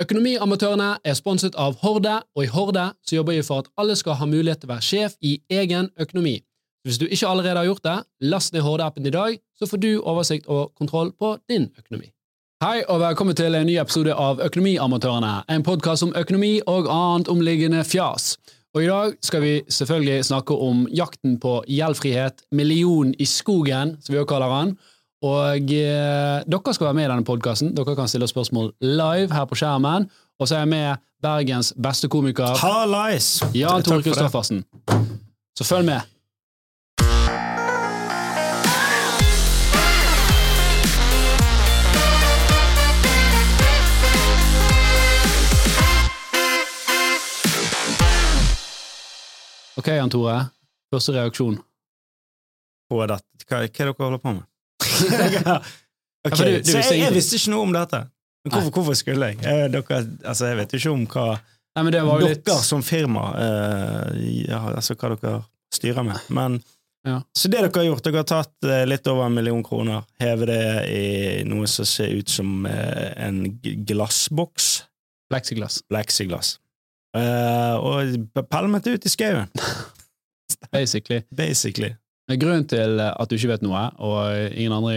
Økonomiamatørene er sponset av Horde, og i Horde så jobber vi for at alle skal ha mulighet til å være sjef i egen økonomi. Hvis du ikke allerede har gjort det, last ned Horde-appen i dag, så får du oversikt og kontroll på din økonomi. Hei, og velkommen til en ny episode av Økonomiamatørene, en podkast om økonomi og annet omliggende fjas. Og i dag skal vi selvfølgelig snakke om jakten på gjeldfrihet, million i skogen, som vi også kaller den. Og eh, dere skal være med i denne podkasten. Dere kan stille spørsmål live her på skjermen. Og så er jeg med Bergens beste komiker, Hallais! Jan Tore Christoffersen. Så følg med. Ok, Jan Tore. Første reaksjon. På dette. Hva, hva er det dere holder på med? Ok, for du- du Så jeg, jeg visste ikke noe om dette. Hvorfor, hvorfor skulle jeg? jeg dere, altså, jeg vet jo ikke om hva Nei, men det var jo dere litt som firma eh, ja, Altså hva dere styrer med. Men Ja. Så det dere har gjort, dere har tatt eh, litt over en million kroner, hevet det i noe som ser ut som eh, en glassboks, plexiglass. plexiglass, eh, og pælmet det ut i skauen, Basically. basically. Grunnen til at du ikke vet noe, og ingen andre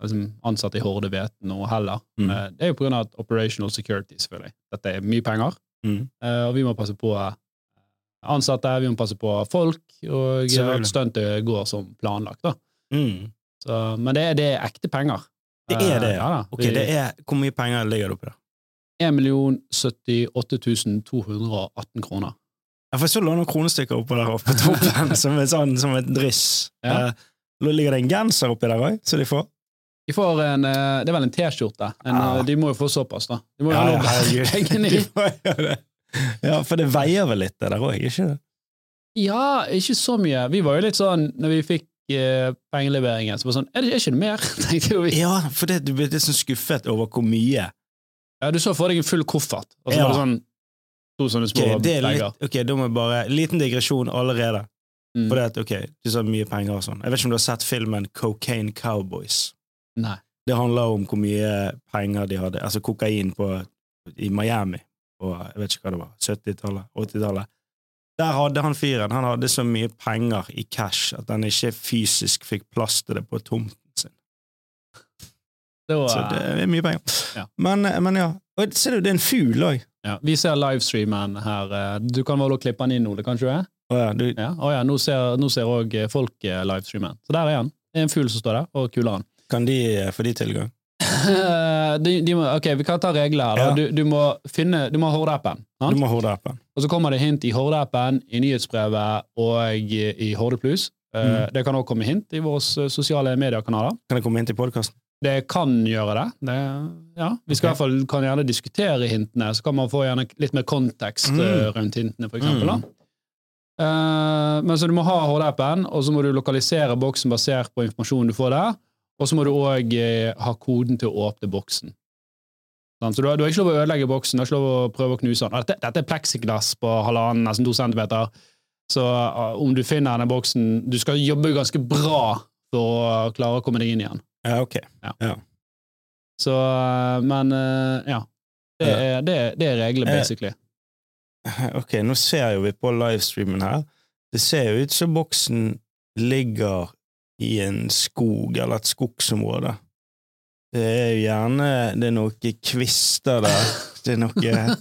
altså, ansatte i Horde vet noe heller, Mm. eh, det er jo på grunn av at operational security, selvfølgelig. Dette er mye penger, Mm. eh, og vi må passe på ansatte, vi må passe på folk, og at stuntet går som planlagt. Mm. Så, men det, det er ekte penger. Det er det, ja. Ok, det er, Hvor mye penger ligger det oppi der? 1 078 218 kroner. Jeg får så låne noen kronestykker oppå der oppe på toppen, som, et sånn, som et dryss. Ja. Eh, ligger det en genser oppi der òg, så de får? De får en, eh, det er vel en T-skjorte. En, Ja. eh, De må jo få såpass, da. De må jo Ja, ha ja, pengene i. De. Ja, for det veier vel litt, det der òg, ikke det? Ja, ikke så mye. Vi var jo litt sånn, når vi fikk eh, pengeleveringen, så var det sånn Er det ikke det mer? tenkte jo vi. Ja, for det, du ble litt sånn skuffet over hvor mye. Ja, du så for deg en full koffert, og så Ja. var det sånn to sånne små okay, det er litt, ok, da må jeg bare Liten digresjon allerede. Mm. For det at, ok, du sa mye penger og sånn. Jeg vet ikke om du har sett filmen Cocaine Cowboys. Nei. Det handler om hvor mye penger de hadde, altså kokain på, i Miami på jeg vet ikke hva det var, 70-tallet, 80-tallet. Der hadde han fyren han hadde så mye penger i cash at han ikke fysisk fikk plass til det på tomten sin. Det var, Så det er mye penger. Ja. Men, men ja. Og ser du, det er en fugl òg. Ja. Vi ser livestreamen her. eh, Du kan vel klippe den inn det kan ikke du? Å ja, du, Ja. Å ja, nå ser òg folk eh, livestreamen. Så der er han. Det er en fugl som står der, og kuler han. kan de få de tilgang? de, de må, ok, vi kan ta regler her. Du, du må finne Du må ha Horde-appen. Du må horde appen. Og så kommer det hint i Horde-appen, i nyhetsbrevet og i Horde Pluss. Eh, Mm. Det kan også komme hint i våre sosiale mediekanaler. Kan det komme hint i podkasten? Det kan gjøre det. det ja. Vi skal i hvert fall kan gjerne diskutere hintene, så kan man få gjerne litt mer kontekst Mm. eh, rundt hintene, for eksempel. Mm. Eh, men så du må ha Horde-appen, og så må du lokalisere boksen basert på informasjonen du får der, og så må du òg ha koden til å åpne boksen. Sånn, Så du har, du har ikke lov å ødelegge boksen, du har ikke lov å prøve å knuse den. Dette, dette er pleksiglass på halvannen, nesten to centimeter, så uh, om du finner denne boksen Du skal jobbe ganske bra for å klare å komme deg inn igjen. Ja, ok. Så, eh, men eh, ja. Det Ja. er, det, er- det er reglene, Eh, basically. Ok, nå ser jo vi på livestreamen her. Det ser jo ut som boksen ligger i en skog eller et skogsområde. Det er jo gjerne Det er noen kvister der. Det er noe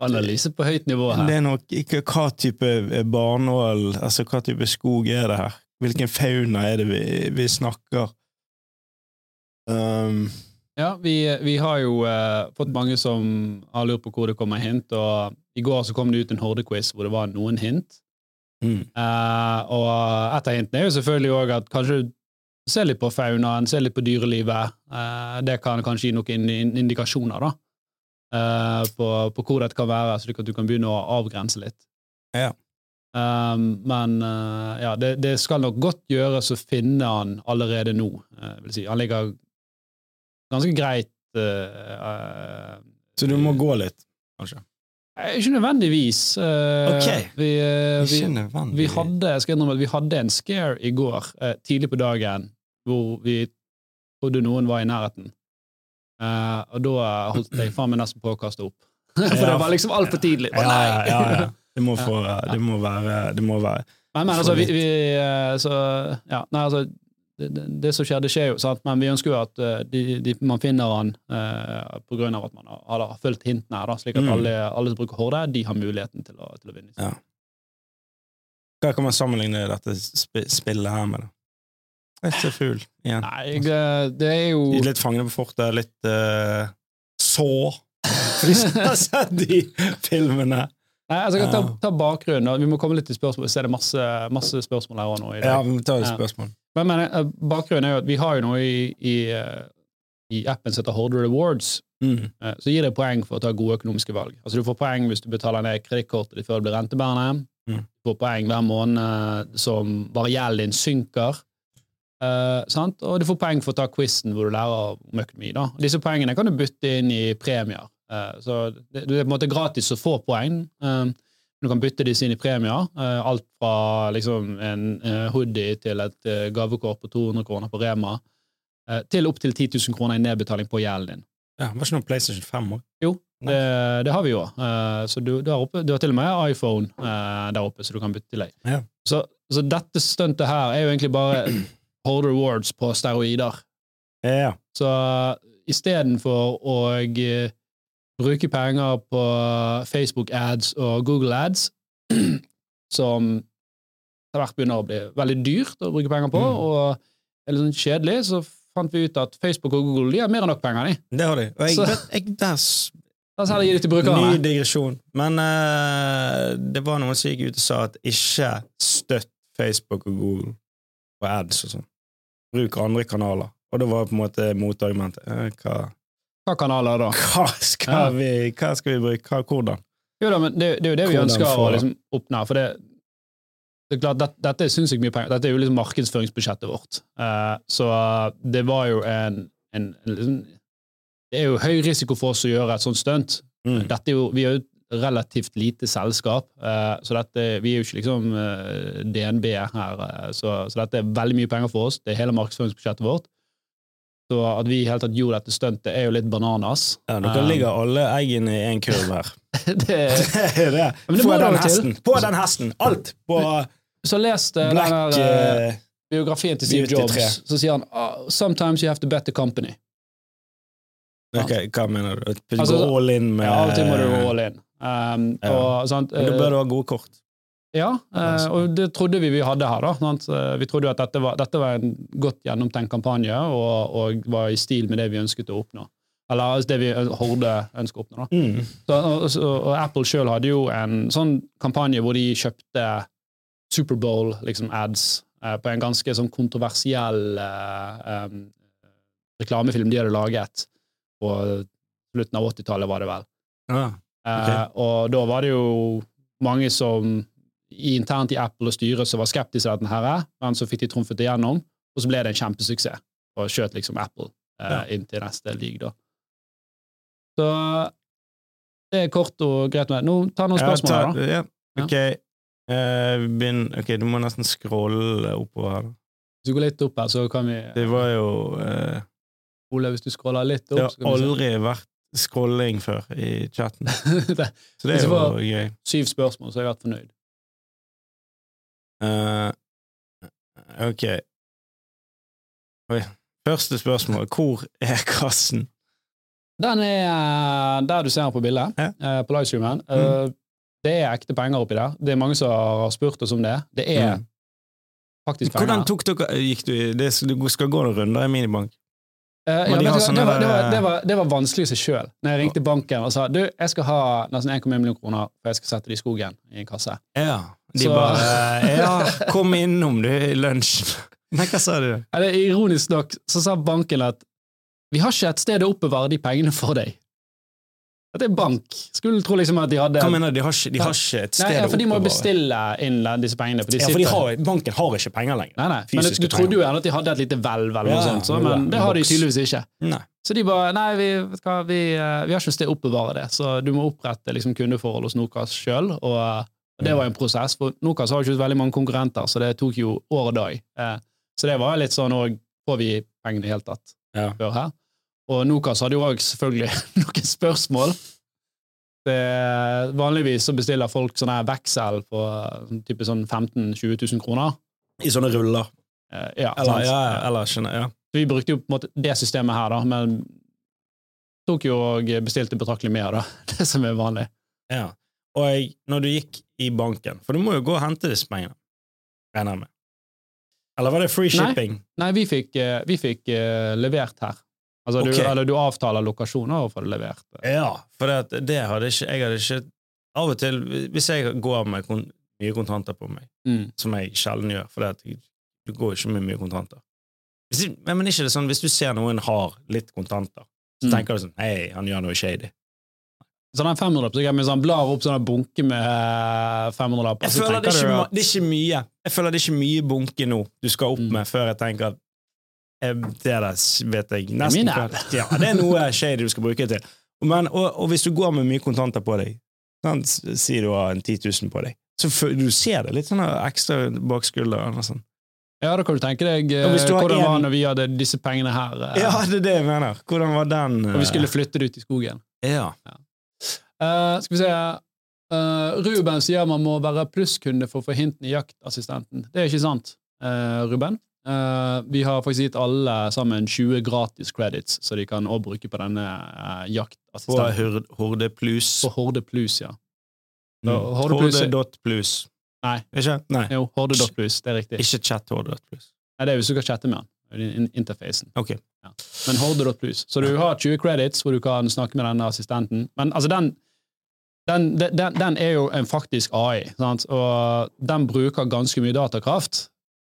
Analyse på høyt nivå her. Det er noe ikke, Hva type barnål Altså, hva type skog er det her? Hvilken fauna er det vi, vi snakker? Um, Ja, vi, vi har jo uh, fått mange som har lurt på hvor det kommer hint, og i går så kom det ut en Horde-quiz hvor det var noen hint. mm, Uh, og et av hintene er jo selvfølgelig òg at kanskje du ser litt på faunaen, ser litt på dyrelivet. Uh, det kan kanskje gi noen indikasjoner da, på, på hvor dette kan være, slik at du kan begynne å avgrense litt. Ja. Um, men ja, det, det skal nok godt gjøres å finne han allerede nå. vil si. Han ligger ganske greit eh, eh, så du må gå litt, kanskje? Eh, Ikke nødvendigvis. Eh, Ok. Vi, eh, vi, Ikke nødvendigvis. vi hadde innrømme vi hadde en scare i går, eh, tidlig på dagen, hvor vi trodde noen var i nærheten. Eh, og da holdt jeg faen meg nesten på å kaste opp. For det var liksom altfor tidlig. Å, Ja, nei! ja, ja, ja. Det må, få, det må være Det må være Men, men altså, vi, vi eh, så, ja, nei, altså det, det, det som skjer, det skjer jo, sant? men vi ønsker jo at eh, de, de, man finner han eh, av at man har, har fulgt hintene her, da, slik at Mm. alle, alle som bruker Horde, de har muligheten til å, til å vinne. Ja. Hva kan man sammenligne dette sp spillet her med? da? Så fugl igjen. Nei, jeg, eh, det er jo Litt Fangene på fortet, litt uh, så For de som har sett de filmene. Nei, altså, jeg kan ta, ta bakgrunnen. Vi må komme litt til spørsmål, Vi ser det masse, masse spørsmål her òg nå i dag. Ja, vi må ta spørsmål. Men, men eh, bakgrunnen er jo at vi har jo noe i, i, eh, i appen som heter Horde Rewards, Mm. eh, så gir det poeng for å ta gode økonomiske valg. Altså Du får poeng hvis du betaler ned kredittkortet ditt før det blir rentebærende. Mm. Du får poeng hver måned som bare gjelden din synker. Uh, sant? Og du får poeng for å ta quizen hvor du lærer om økonomi. Da. Disse poengene kan du bytte inn i premier. Uh, så det, det er på en måte gratis å få poeng. Eh, du kan bytte disse inn i premier. eh, alt fra liksom, en eh, hoodie til et eh, gavekort på 200 kroner på Rema, til opptil 10 000 kroner i nedbetaling på gjelden din. Ja, var ikke noe PlayStation 5 òg? Jo, det, det har vi jo. Så du, der oppe, du har til og med iPhone der oppe, så du kan bytte til deg. Ja. Så, så dette stuntet her er jo egentlig bare Hold Rewards på steroider. Ja. Så istedenfor å bruke penger på Facebook ads og Google ads, som etter hvert begynner å bli veldig dyrt å bruke penger på, Mm. og er litt sånn kjedelig, så fant vi ut at Facebook og Google de har mer enn nok penger. De. Det har de. Og jeg, Så- jeg, der s- Da skal de gi det til Ny digresjon. Men uh, det var noen som gikk ut og sa at ikke støtt Facebook og Google på ads og sånn. Bruk andre kanaler. Og det var på en måte motargumentet. Eh, hva, Hva kanaler da? hva, skal Ja. vi, hva skal vi bruke? Hva, hvordan? Jo da, men det, det er jo det vi Hvordan ønsker å liksom oppnå. For det, det er klart, det, dette er sinnssykt mye penger. Dette er jo liksom markedsføringsbudsjettet vårt. Uh, så det var jo en, en, en liksom, Det er jo høy risiko for oss å gjøre et sånt stunt. Mm. Dette er jo, vi er jo relativt lite selskap, eh, så dette, vi er jo ikke liksom eh, DNB her. så, så dette er veldig mye penger for oss. Det er hele markedsføringsbudsjettet vårt. Så at vi i hele tatt gjorde dette stuntet, er jo litt bananas. Ja, dere Eh, ligger alle eggene i en kurv her. det, er det. Men det På den til. hesten! På den hesten! Alt på så leste black denne, eh, eh, biografien til Steve Jobs, så sier han oh, «Sometimes you have to bet the company». ok, Hva mener du? Du Altså, går all in med Ja, Av må du gå all in. Um, Ja. og, sant, Men Da eh, bør du ha gode kort. Ja, eh, og det trodde vi vi hadde her. da. Eh, Vi trodde jo at dette var, dette var en godt gjennomtenkt kampanje, og, og var i stil med det vi ønsket å oppnå. Eller altså, det vi Horde ønsker å oppnå. da. Mm. Så, og, så- og Apple sjøl hadde jo en sånn kampanje hvor de kjøpte Superbowl-ads liksom, ads, eh, på en ganske sånn kontroversiell eh, em, reklamefilm de hadde laget på slutten av 80-tallet, var det vel. Ja. Eh, og da var det jo mange som internt i Apple og styret som var skeptiske til dette, her, men så fikk de trumfet det gjennom, og så ble det en kjempesuksess. Og skjøt liksom Apple eh, Ja. inn til neste league, da. Så det er kort og greit. med. Nå ta noen spørsmål her, ta- da. Ja. Ok. Eh, begynn Ok, du må nesten scrolle oppover her. Hvis du går litt opp her, så kan vi Det var jo uh, Ole, hvis du scroller litt opp Det har så kan vi se. aldri vært scrolling før i chatten. det Så det er jo var- gøy. syv spørsmål, så har jeg vært fornøyd. Eh, ok. Oi. Første spørsmål. Hvor er kassen? Den er eh, der du ser den på bildet, Ja. eh, på livestreamen. Mm. Det er ekte penger oppi der. Det er mange som har spurt oss om det. Det er Mm. faktisk penger. Hvordan tok dere Gikk du i det, Du skal gå noen runder i minibank? Eh, ja, de vet har du hva, sånne det, var, det, var, det, var, det var vanskelig i seg sjøl. Når jeg ringte banken og sa du, jeg skal ha nesten 1,1 million kroner, for jeg skal sette det i skogen i en kasse. Ja. De Så- bare Ja, kom innom, du, i lunsjen. Men hva sa du? Eller, ironisk nok så sa banken at vi har ikke et sted å oppbevare de pengene for deg. At det er bank. Skulle tro liksom at de hadde Hva mener du? De har ikke, de har ikke et sted Nei, ja, for de må bestille inn disse pengene. For Ja, for har, banken har ikke penger lenger. Nei, nei. Men du trodde jo gjerne at de hadde et lite hvelv, eller noe Ja, sånt, så, men en det har de tydeligvis ikke. Nei. Så de bare Nei, vi, hva, vi, eh, vi har ikke sted å oppbevare det, så du må opprette liksom, kundeforhold hos Nokas sjøl. Og, og det var jo en prosess, for Nokas har jo ikke veldig mange konkurrenter, så det tok jo år og dag. Eh, så det var litt sånn òg Får vi pengene i det hele tatt Ja. før her? og Nokas hadde jo òg selvfølgelig noen spørsmål. Det, vanligvis så bestiller folk sånne veksel på sånn type sånn 15 000-20 000 kroner. I sånne ruller. Eh, ja, Eller, ja, eller skjønner. Ja. Så vi brukte jo på en måte det systemet her, da, men tok jo og bestilte betraktelig mer, da. Det som er vanlig. Ja. Og jeg, når du gikk i banken For du må jo gå og hente disse pengene, regner jeg med. Eller var det free shipping? Nei, vi fikk, eh, vi fikk uh, levert her. Altså, du, eller du avtaler lokasjoner og får det levert. Ja, for det, det hadde ikke Jeg hadde ikke Av og til, hvis jeg går med kon, mye kontanter på meg, Mm. som jeg sjelden gjør, for det du går ikke med mye kontanter hvis, men ikke det sånn, hvis du ser noen har litt kontanter, så Mm. tenker du sånn Hei, han gjør noe shady. Så den 500 så jeg sånn, blar opp sånne bunke med eh, 500-lapper. Jeg føler det er, ikke, at- det er ikke mye Jeg føler det er ikke mye bunke nå du skal opp Mm. med før jeg tenker at eh, det der vet jeg nesten ikke. ja, Det er noe shady du skal bruke til. Men, og, og hvis du går med mye kontanter på deg, sånn, si du har en 10 000 på deg, så du ser det litt sånn ekstra bak skulderen og sånn. Ja, da kan du tenke deg eh, Og du hvordan en- var når vi hadde disse pengene her, eh, Ja, det er det jeg mener. Hvordan var den og vi skulle eh, flytte det ut i skogen. Ja. Eh, skal vi se uh, Ruben sier man må være plusskunde for å få hintene i jaktassistenten. Det er ikke sant, uh, Ruben. Vi har faktisk gitt alle sammen 20 gratis credits, så de kan også bruke på denne uh, På jaktassistenten. Horde, Horde Plus. På Horde Plus, ja. Mm. Horde Plus- Horde Plus. Nei. Ikke? Nei. Jo, Horde.plus, det er riktig. Ikke chat Horde.plus. Nei, det er hvis du skal chatte med han. Interfacen. Okay. Ja. Men Horde.plus. Så du har 20 credits hvor du kan snakke med denne assistenten. Men altså, den, den, den, den er jo en faktisk AI, sant? og den bruker ganske mye datakraft.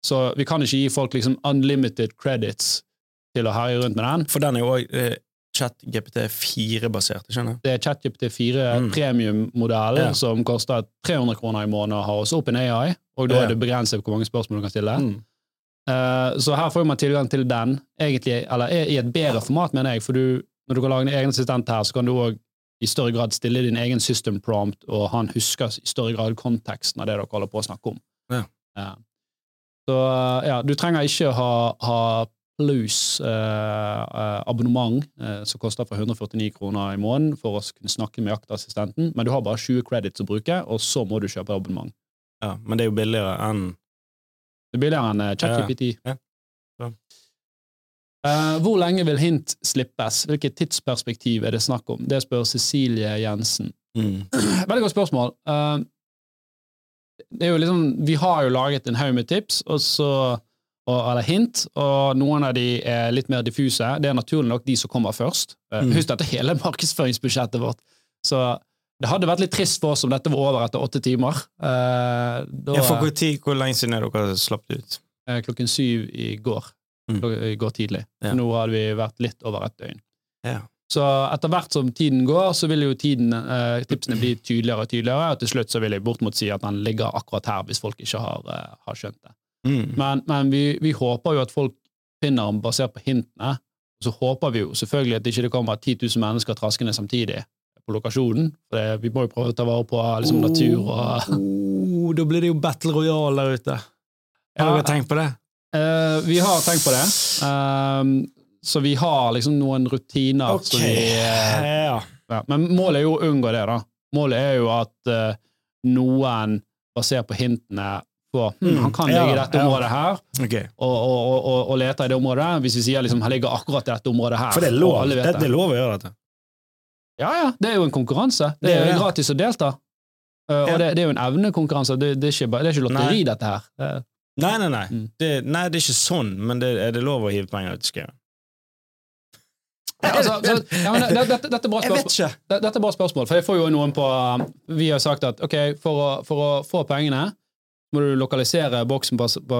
Så vi kan ikke gi folk liksom unlimited credits til å herje rundt med den. For den er jo òg eh, chat-GPT 4-basert, skjønner jeg. Det er ChatGPT 4 Mm. premium-modellen Ja. som koster 300 kroner i måneden å ha hos OpenAI, og da Ja. er det begrenset hvor mange spørsmål du kan stille. Mm. Uh, så her får man tilgang til den, egentlig, eller er i et bedre format, mener jeg, for du, når du kan lage en egen assistent her, så kan du òg i større grad stille din egen system prompt, og han husker i større grad konteksten av det dere holder på å snakke om. Ja. Uh, så ja, du trenger ikke ha, ha plus eh, eh, abonnement eh, som koster for 149 kroner i måneden for å kunne snakke med jaktassistenten, men du har bare 20 credits å bruke, og så må du kjøpe abonnement. Ja, men det er jo billigere enn Det er billigere enn eh, ChatGPT. Ja, ja. Eh, hvor lenge vil hint slippes? Hvilket tidsperspektiv er det snakk om? Det spør Cecilie Jensen. mm. Veldig godt spørsmål. Eh, det er jo liksom, vi har jo laget en haug med tips, og så, og, eller hint, og noen av de er litt mer diffuse. Det er naturlig nok de som kommer først. Eh, Mm. Husk dette hele markedsføringsbudsjettet vårt. Så det hadde vært litt trist for oss om dette var over etter åtte timer. Eh, da, ja, For hvor, tid, hvor lenge siden er dere slapp det ut? eh, klokken syv i går. Mm. I går tidlig. Ja. Nå hadde vi vært litt over et døgn. Ja. Så etter hvert som tiden går, så vil jo tiden, eh, tipsene bli tydeligere og tydeligere, og til slutt så vil jeg bortimot si at den ligger akkurat her, hvis folk ikke har, eh, har skjønt det. Mm. Men, men vi, vi håper jo at folk finner den basert på hintene, og så håper vi jo selvfølgelig at det ikke kommer 10 000 mennesker traskende samtidig på lokasjonen, for det, vi må jo prøve å ta vare på liksom, natur og oh, Da blir det jo Battle Royale der ute. Har Ja. dere tenkt på det? Eh, vi har tenkt på det. Um, så vi har liksom noen rutiner. Okay. vi, eh, Ja. ja. Men målet er jo å unngå det, da. Målet er jo at uh, noen, basert på hintene, får hm. Han kan ligge i dette området her, okay. og, og, og, og, lete i det området. Hvis vi sier liksom han ligger akkurat i dette området her. For det er lov, det, det er lov å gjøre dette. Ja, ja. Det er jo en konkurranse. Det er jo gratis å delta. Uh. Og det, det er jo en evnekonkurranse. Det, det, er ikke, det er ikke lotteri, dette her. Nei, nei, nei. Mm. Det, nei, det er ikke sånn, men det, er det lov å hive penger ut i skauen? Ja, altså, så, ja, det, det, dette er bra Jeg spørsmål. vet ikke. Dette er bra spørsmål, for jeg får jo noen på Vi har sagt at ok, for å, for å få pengene må du lokalisere boksen på, på,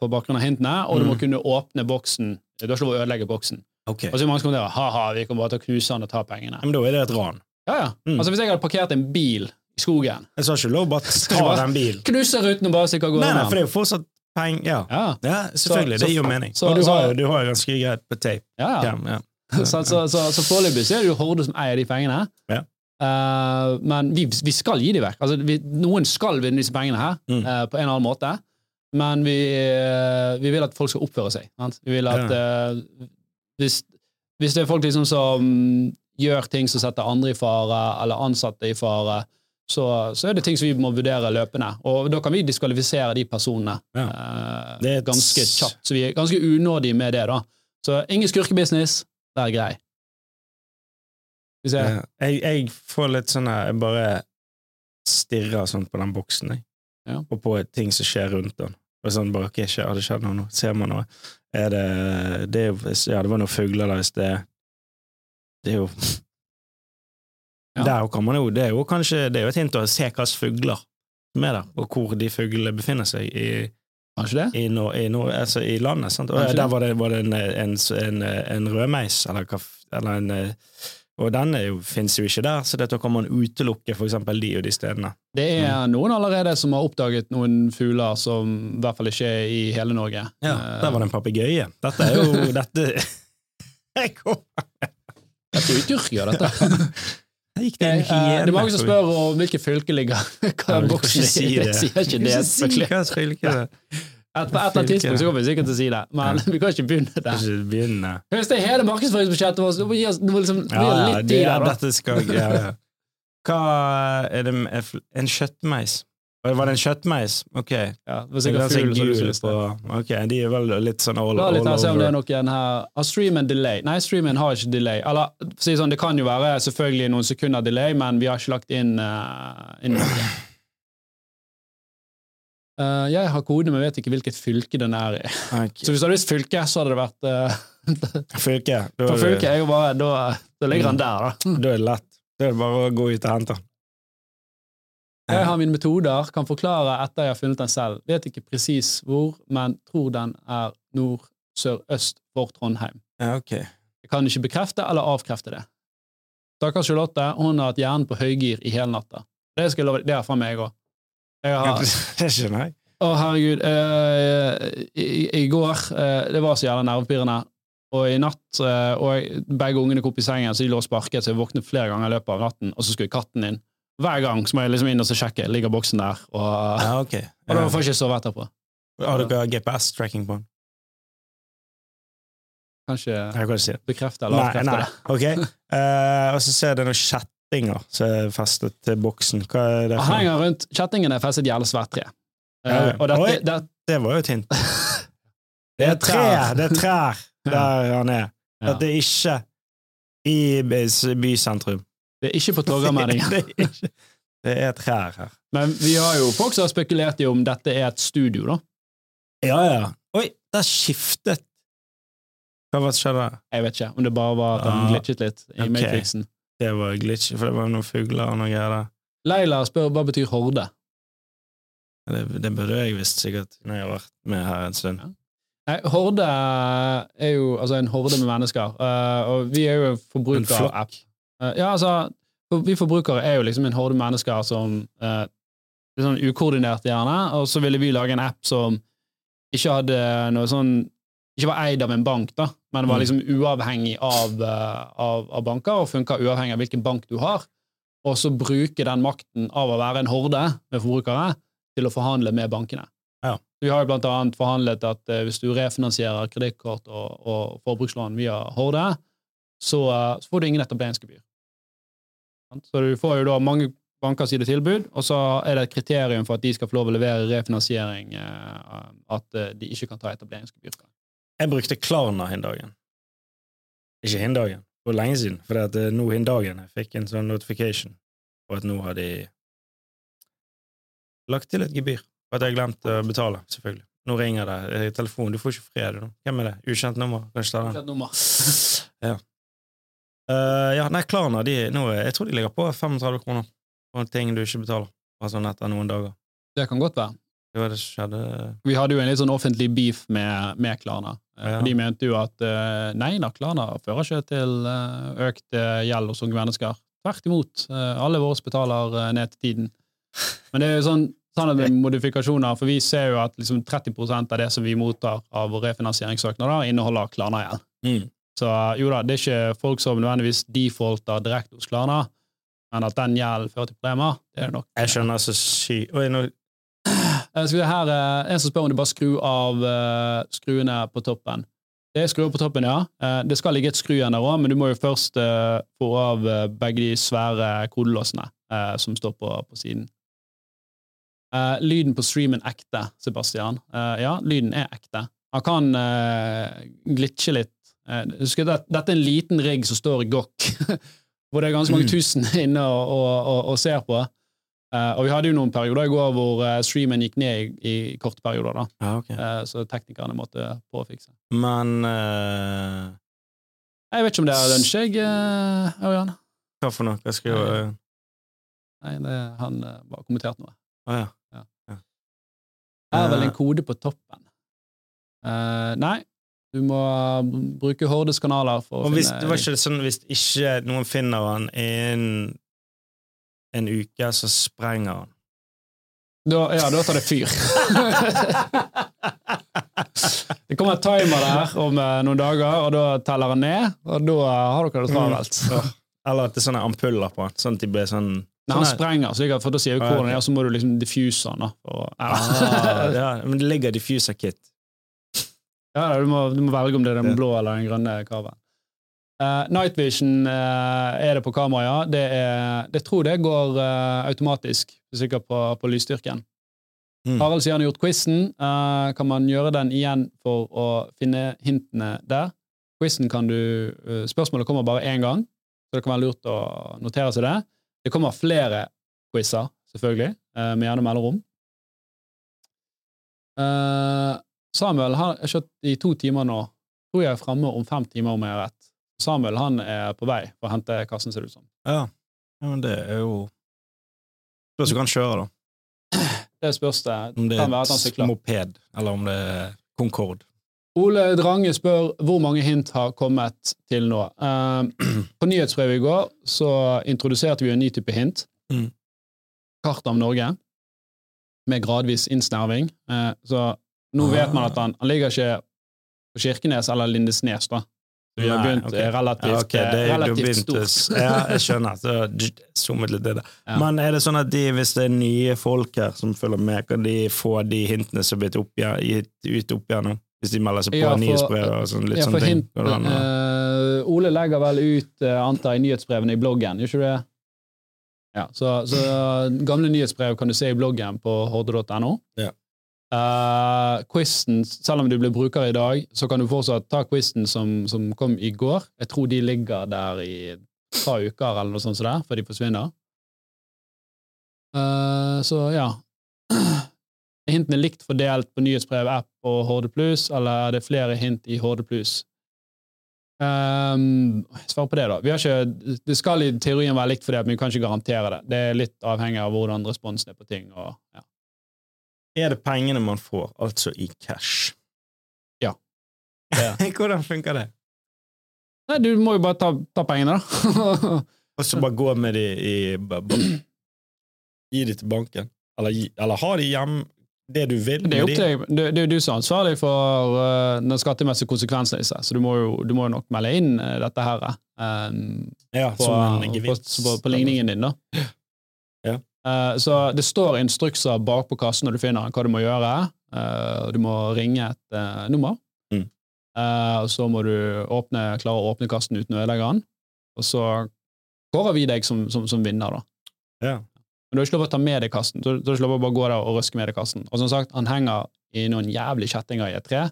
på bakgrunn av hintene, og du må Mm. kunne åpne boksen. Du har ikke lov å ødelegge boksen. Okay. Og så er det mange som kommenterer ha-ha, vi kommer bare til å knuse den og ta pengene. Men da er det et ran. Ja, ja. Mm. Altså Hvis jeg hadde parkert en bil skogen, Jeg sa ikke lov bare ta den bilen. knuse ruten og bare stikke av gårde Nei, nei, for det er jo fortsatt penger Ja. Ja, ja, selvfølgelig. Så- det gir jo mening. så- Og du har du har jo ganske greit på tape. ja. Så, så, så, foreløpig er det jo Horde som eier de pengene. Ja. Uh, men vi, vi skal gi de vekk. Altså, vi, noen skal vinne disse pengene her, Mm. uh, på en eller annen måte. Men vi, uh, vi vil at folk skal oppføre seg. Sant? Vi vil at hvis, hvis det er folk liksom som gjør ting som setter andre i fare, eller ansatte i fare, så, så er det ting som vi må vurdere løpende. Og da kan vi diskvalifisere de personene Ja. eh, ganske kjapt. Så vi er ganske unådige med det, da. Så ingen skurkebusiness, det er grei. Vi se. Ja. Jeg, jeg får litt sånn her Jeg bare stirrer sånn på den boksen, jeg. Ja. Og på ting som skjer rundt den. Og sånn bare, okay, Har det skjedd noe nå? Ser man noe? Er det, det Ja, det var noen fugler der i sted. Det er jo Ja. Der kan man jo Det er jo kanskje Det er jo et hint å se hvilke fugler som er der, og hvor de fuglene befinner seg i, i, no, i, no, altså i landet. Sant? Og der var det, var det en, en, en, en rødmeis, eller, eller en Og den fins jo, ikke der, så da kan man utelukke for de og de stedene. Det er Mm. noen allerede som har oppdaget noen fugler som i hvert fall ikke er i hele Norge. Ja, Eh, Der var det en papegøye. Dette er jo Dette Jeg Dette er jo Tyrkia, dette. Gikk det Eh, en hyene det er mange som spør om hvilket fylke ligger hva Ja, boksen er. si Jeg det. sier ikke det. si hva fylke det er. Et, på et eller annet tidspunkt så kommer vi sikkert til å si det, men vi kan ikke begynne der. ikke begynne. Hvis det er hele markedsføringsbudsjettet vårt, så må vi gi oss- liksom, Ja, ja, litt det, ja, da. dette skal ja, ja. Hva er det med En kjøttmeis? Var det en kjøttmeis? Ok. Ja, det var sikkert er fugl som du på. Ok, de er vel litt sånn all, all litt her, se om det er noen her Har streamen delay? Nei, streamen har ikke delay. Eller, si det sånn, det kan jo være selvfølgelig noen sekunder delay, men vi har ikke lagt inn, uh, inn noe. Uh, jeg har kode, men vet ikke hvilket fylke den er i. Okay. Så hvis du hadde visst fylke, så hadde det vært uh, Fylke. Da, For fylket er jo bare Da, da ligger den Mm. der, da. da er det lett. Det er bare å gå ut og hente den. Jeg har mine metoder, kan forklare etter jeg har funnet den selv. Vet ikke presis hvor, men tror den er nord-sør-øst for Trondheim. Ja, ok. Jeg kan ikke bekrefte eller avkrefte det. Stakkars Charlotte, hun har hatt hjernen på høygir i hele natta. Det skal jeg love det er fra meg òg. Det skjønner jeg. Å, herregud. eh, i, I går eh, Det var så jævla nervepirrende. Og i natt eh, Og begge ungene kom opp i sengen, så de lå og sparket, så jeg våknet flere ganger i løpet av natten, og så skulle katten inn. Hver gang så må jeg liksom inn og så sjekke. Ligger boksen der? Og, Ja, ok. og da får jeg ikke sove etterpå. Har dere GPS-tracking på den? Kanskje Jeg kan si bekrefte eller avkrefte nei. det. Ok. Uh, og så ser jeg det noen kjettinger som er festet til boksen. Hva er det for henger rundt Kjettingen er festet i jævla svært tre. Uh, Ja, ja. og dette, Oi. det, Det var jo et hint. det er tre! Det er trær der han er. At det er ikke i bys- bysentrum. Det er ikke på Torgallmenningen. det, det er trær her. Men vi har jo folk som har spekulert i om dette er et studio, da. Ja, ja. Oi, der skiftet Hva var det skjedde? Jeg vet ikke om det bare var at han Ah, glitchet litt i okay. Matrixen. Det var glitch, for det var noen fugler og noe greier der. Leila spør hva betyr horde. Det, det burde jeg visst sikkert når jeg har vært med her en stund. Nei, horde er jo altså en horde med mennesker, uh, og vi er jo en En forbrukerapp. flokk. Eh, ja, altså, vi forbrukere er jo liksom en horde mennesker som eh, er sånn ukoordinert gjerne, og så ville vi lage en app som ikke hadde noe sånn ikke var eid av en bank, da, men var Mm. liksom uavhengig av, eh, av, av banker, og funka uavhengig av hvilken bank du har, og så bruke den makten av å være en horde med forbrukere til å forhandle med bankene. Ja. Vi har jo blant annet forhandlet at eh, hvis du refinansierer kredittkort og, og forbrukslån via Horde, så, så får du ingen etableringsgebyr. Så du får jo da mange banker sine tilbud, og så er det et kriterium for at de skal få lov å levere refinansiering, eh, at eh, de ikke kan ta etableringsgebyr. Jeg brukte Klarna hin dagen. Ikke hin dagen, for lenge siden. For det at eh, nå hin dagen jeg fikk en sånn notification på at nå har de lagt til et gebyr. For at jeg har glemt å betale, selvfølgelig. Nå ringer det Telefonen, telefon. Du får ikke fred. Hvem er det? Ukjent nummer? Kanskje ta den? Ukjent nummer. ja. Eh, ja, nei, Klarna, de, nå, er- jeg tror de ligger på 35 kroner på ting du ikke betaler. Altså etter noen dager. Det kan godt være. Det var det skjedde. Vi hadde jo en litt sånn offentlig beef med, med Klarna. Eh, Ja. De mente jo at uh, nei da, Klarna fører ikke til uh, økt gjeld hos unge mennesker. Tvert imot. alle våre betaler ned til tiden. Men det er jo sånn, sånn med modifikasjoner, for vi ser jo at liksom 30% av det som vi mottar av refinansieringssøknader, inneholder Klarna-gjeld. Mm. Så eh, jo da, det er ikke folk som nødvendigvis defaulter direkte hos Klarna, men at den gjelden fører til problemer, det er det nok. Jeg skjønner så sy... Oi, nå skal her, eh, en som spør om du bare skru av uh, skruene på toppen. Det er skruer på toppen, ja. Uh, Det skal ligge et skru igjen der òg, men du må jo først uh, få av begge de svære kodelåsene som står på, på siden. Lyden på streamen ekte, Sebastian. Ja, lyden er ekte. Han kan glitche litt. Eh, husk at dette er en liten rigg som står i gokk, hvor det er ganske mange Mm. tusen inne og, og, og, ser på. Uh, og vi hadde jo noen perioder i går hvor eh, streamen gikk ned i, i korte perioder, da. Ah, okay. uh, så teknikerne måtte påfikse. Men uh... Jeg vet ikke om det er lunsj, jeg, Ørjan. hva for noe? Jeg skal jo Nei, det, han bare kommenterte noe. Å ja. Det er vel en kode på toppen. Nei, du må bruke Hordes kanaler for å hvis, finne det var ikke sånn hvis ikke noen finner han innen en uke, så sprenger han. da, Ja, da tar det fyr. det kommer en timer der om eh, noen dager, og da teller han ned, og da har dere det travelt. Mm. Eller at det er sånne ampuller på han, sånn at de blir sånn Når han sånn sprenger, så for da sier vi hvordan det er, så må du liksom diffuse han. da. For, ah, ja, Men det ligger diffuser kit. Ja, du må, du må velge om det er den blå eller den grønne kaven. Uh, Night Vision uh, er det på kamera, ja. Det er, jeg tror det går uh, automatisk, sikkert på, på lysstyrken. Mm. Harald sier han har gjort quizen. Uh, kan man gjøre den igjen for å finne hintene der? Quizen kan du eh, Spørsmålet kommer bare én gang, så det kan være lurt å notere seg det. Det kommer flere quizer, selvfølgelig, eh, med gjerne mellomrom. Eh, Samuel har kjørt i to timer nå. Tror jeg er framme om fem timer, om jeg har rett. Samuel han er på vei for å hente kassen, ser det ut som. Ja. ja, men det er jo Spørs om han kan kjøre, da. Det spørs det. Om det er et moped, eller om det er Concorde. Ole Drange spør hvor mange hint har kommet til nå. Eh, på nyhetsbrevet i går så introduserte vi en ny type hint. Mm. Kart av Norge, med gradvis innsnerving. Eh, så nå Ah. vet man at han, han ligger ikke på Kirkenes eller Lindesnes, da. Vi har begynt ok. eh, relativt, Ja, okay. det eh, relativt stort. Ja, jeg skjønner. Så. Ja. Men er det sånn at de, hvis det er nye folk her som følger med, kan de få de hintene som er blitt opp, gitt ut nå? Hvis de melder seg på Ja, for- nyhetsbrev og sånn, litt Ja, sånne ting? hint, an eh, Ole legger vel ut, uh, antar jeg, nyhetsbrevene i bloggen, gjør ikke det? Ja, så, så gamle nyhetsbrev kan du se i bloggen på horde.no. Ja. Uh, quizen, selv om du blir bruker i dag, så kan du fortsatt ta quizen som, som kom i går. Jeg tror de ligger der i et par uker eller noe sånt så der, før de forsvinner. Uh, så ja. Er hintene likt fordelt på nyhetsbrev, app og Horde Plus, eller er det flere hint i Horde Plus? Um, svar på det, da. Ikke, det skal i teorien være likt fordelt, men vi kan ikke garantere det. Det er litt avhengig av hvordan responsen er på ting. Og, ja. Er det pengene man får, altså i cash? Ja. Hvordan funker det? Nei, du må jo bare ta, ta pengene, da. Og så bare gå med de i Gi de til banken? Eller, eller ha de hjem det du vil? det er opp til. Det, er du som er ansvarlig for uh, den skattemessige konsekvensen i seg, så du må, jo, du må jo nok melde inn uh, dette her um, Ja, på, på, på, på ligningen din, da. Ja. Eh, så det står instrukser bak på kassen når du finner den, hva du må gjøre. Uh, du må ringe et uh, nummer. Mm. Og så må du åpne, klare å åpne kassen uten å ødelegge den. Og så kårer vi deg som, som, som vinner, da. Ja. Men du har ikke lov å ta med deg kassen. Du du har ikke lov å bare gå der og røske med deg kassen. Og som sagt, han henger i noen jævlig kjettinger i et tre,